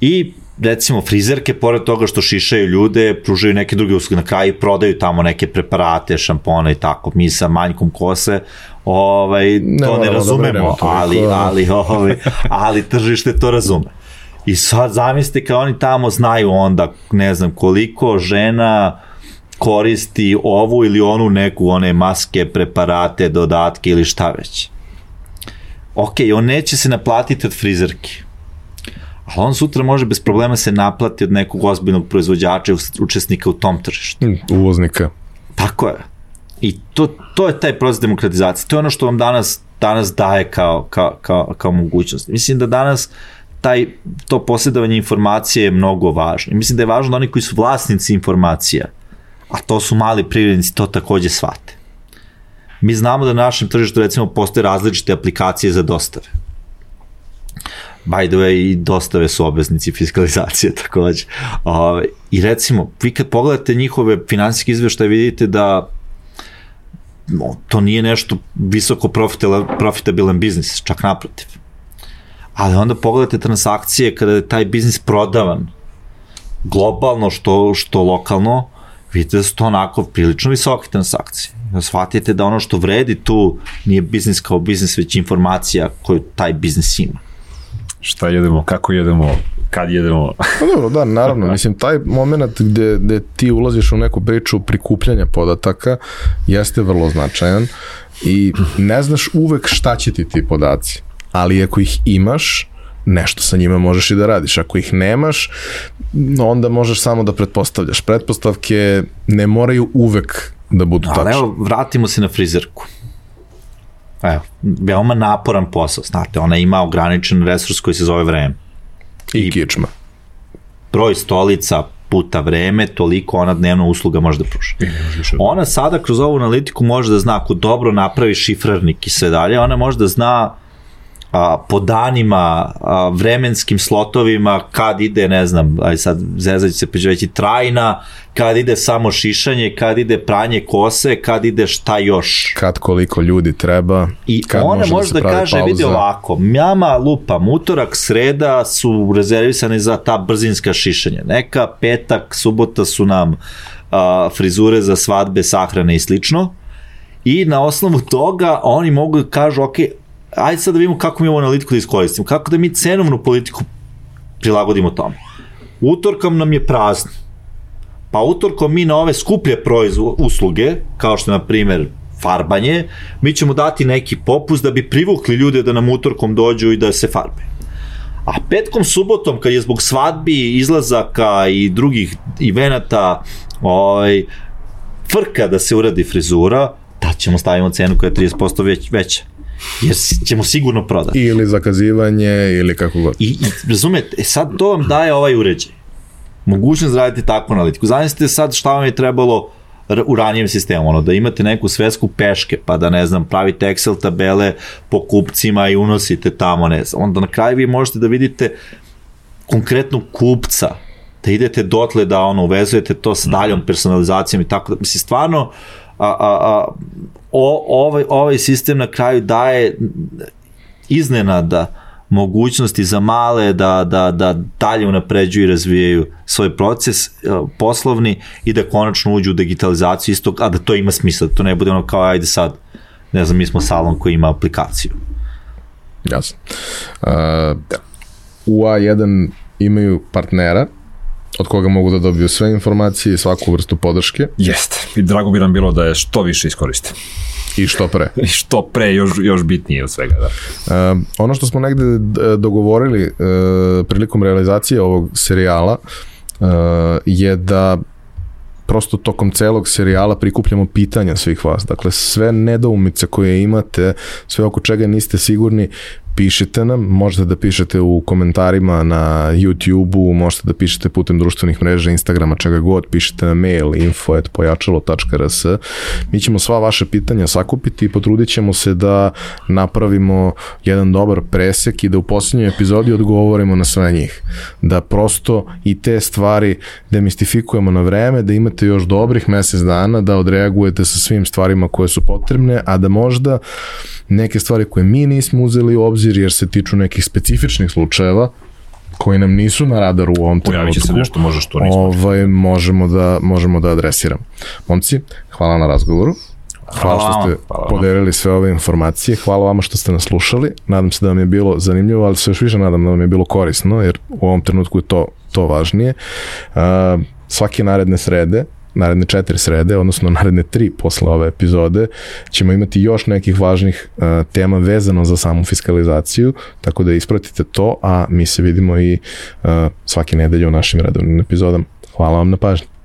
Speaker 2: I recimo frizerke, pored toga što šišaju ljude, pružaju neke druge usluge na kraju, prodaju tamo neke preparate, šampone i tako, mi sa manjkom kose, ovaj, to ne, ne da razumemo, ali, ali, ovaj, ali tržište to razume. I sad zamislite kao oni tamo znaju onda, ne znam koliko žena koristi ovu ili onu neku, one maske, preparate, dodatke ili šta već. Ok, on neće se naplatiti od frizerke. ali on sutra može bez problema se naplati od nekog ozbiljnog proizvođača i učesnika u tom tržištu.
Speaker 1: Mm, Uvoznika.
Speaker 2: Tako je. I to, to je taj proces demokratizacije. To je ono što vam danas, danas daje kao, kao, kao, kao mogućnost. Mislim da danas taj, to posjedovanje informacije je mnogo važno. Mislim da je važno da oni koji su vlasnici informacija, a to su mali privrednici, to takođe shvate. Mi znamo da na našem tržištu recimo postoje različite aplikacije za dostave. By the way, i dostave su obveznici fiskalizacije takođe. I recimo, vi kad pogledate njihove finansijske izveštaje, vidite da no, to nije nešto visoko profitabilan biznis, čak naprotiv. Ali onda pogledate transakcije kada je taj biznis prodavan globalno što, što lokalno, vidite da su to onako prilično visoke transakcije. Da shvatite da ono što vredi tu nije biznis kao biznis, već informacija koju taj biznis ima.
Speaker 3: Šta jedemo, kako jedemo, kad jedemo.
Speaker 1: Pa dobro, da, naravno. Mislim, taj moment gde, gde ti ulaziš u neku priču prikupljanja podataka jeste vrlo značajan i ne znaš uvek šta će ti ti podaci. Ali ako ih imaš, nešto sa njima možeš i da radiš. Ako ih nemaš, onda možeš samo da pretpostavljaš. Pretpostavke ne moraju uvek da budu tačne.
Speaker 2: Ali evo, vratimo se na frizerku. Evo, veoma naporan posao, znate, ona ima ograničen resurs koji se zove vreme.
Speaker 1: I, I kičma.
Speaker 2: Broj stolica puta vreme, toliko ona dnevna usluga može da pruži. Ona sada kroz ovu analitiku može da zna ako dobro napravi šifrarnik i sve dalje, ona može da zna a, po danima, a, vremenskim slotovima, kad ide, ne znam, aj sad zezaći se peđeći trajna, kad ide samo šišanje, kad ide pranje kose, kad ide šta još.
Speaker 1: Kad koliko ljudi treba.
Speaker 2: I
Speaker 1: kad
Speaker 2: ona može, može da, da kaže, pauza. vidi ovako, mjama lupam, utorak, sreda su rezervisane za ta brzinska šišanja. Neka petak, subota su nam a, frizure za svadbe, sahrane i slično. I na osnovu toga oni mogu da kažu, ok, ajde sad da vidimo kako mi ovu analitiku da iskoristimo, kako da mi cenovnu politiku prilagodimo tome. Utorkom nam je prazno. Pa utorkom mi na ove skuplje proizvo, usluge, kao što je na primer farbanje, mi ćemo dati neki popust da bi privukli ljude da nam utorkom dođu i da se farbe. A petkom, subotom, kad je zbog svadbi, izlazaka i drugih evenata ovaj, frka da se uradi frizura, da ćemo stavimo cenu koja je 30% već, veća jer ćemo sigurno prodati.
Speaker 1: Ili zakazivanje, ili kako god.
Speaker 2: I, i razumete, sad to vam daje ovaj uređaj. Mogućnost da radite takvu analitiku. Zamislite sad šta vam je trebalo u ranijem sistemu, ono, da imate neku svesku peške, pa da, ne znam, pravite Excel tabele po kupcima i unosite tamo, ne znam. Onda na kraju vi možete da vidite konkretno kupca, da idete dotle da ono, uvezujete to sa daljom personalizacijom i tako da, mislim, stvarno, a, a, a, o, ovaj, ovaj sistem na kraju daje iznenada mogućnosti za male da, da, da dalje unapređuju i razvijaju svoj proces e, poslovni i da konačno uđu u digitalizaciju isto, a da to ima smisla, da to ne bude ono kao ajde sad, ne znam, mi smo salon koji ima aplikaciju.
Speaker 1: Jasno. Uh, u A1 imaju partnera od koga mogu da dobiju sve informacije i svaku vrstu podrške.
Speaker 3: Jeste. I drago bi nam bilo da je što više iskoriste.
Speaker 1: I što pre.
Speaker 3: I što pre, još, još bitnije od svega. Da.
Speaker 1: Uh, ono što smo negde dogovorili uh, prilikom realizacije ovog serijala uh, je da prosto tokom celog serijala prikupljamo pitanja svih vas. Dakle, sve nedoumice koje imate, sve oko čega niste sigurni, pišite nam, možete da pišete u komentarima na YouTube-u, možete da pišete putem društvenih mreža, Instagrama, čega god, pišete na mail info.pojačalo.rs. Mi ćemo sva vaše pitanja sakupiti i potrudit ćemo se da napravimo jedan dobar presek i da u poslednjoj epizodi odgovorimo na sve njih. Da prosto i te stvari demistifikujemo na vreme, da imate još dobrih mesec dana da odreagujete sa svim stvarima koje su potrebne, a da možda neke stvari koje mi nismo uzeli u obzir jer se tiču nekih specifičnih slučajeva koji nam nisu na radaru u ovom trenutku.
Speaker 3: Pojavit će se nešto, možeš to nismo.
Speaker 1: Ovaj, možemo, da, možemo da adresiramo. Momci, hvala na razgovoru. Hvala, hvala što ste hvala podelili sve ove informacije. Hvala vama što ste nas slušali. Nadam se da vam je bilo zanimljivo, ali se još više nadam da vam je bilo korisno, jer u ovom trenutku je to, to važnije. Uh, svake naredne srede naredne četiri srede, odnosno naredne tri posle ove epizode, ćemo imati još nekih važnih uh, tema vezano za samu fiskalizaciju, tako da ispratite to, a mi se vidimo i uh, svake nedelje u našim redovnim epizodama. Hvala vam na pažnji.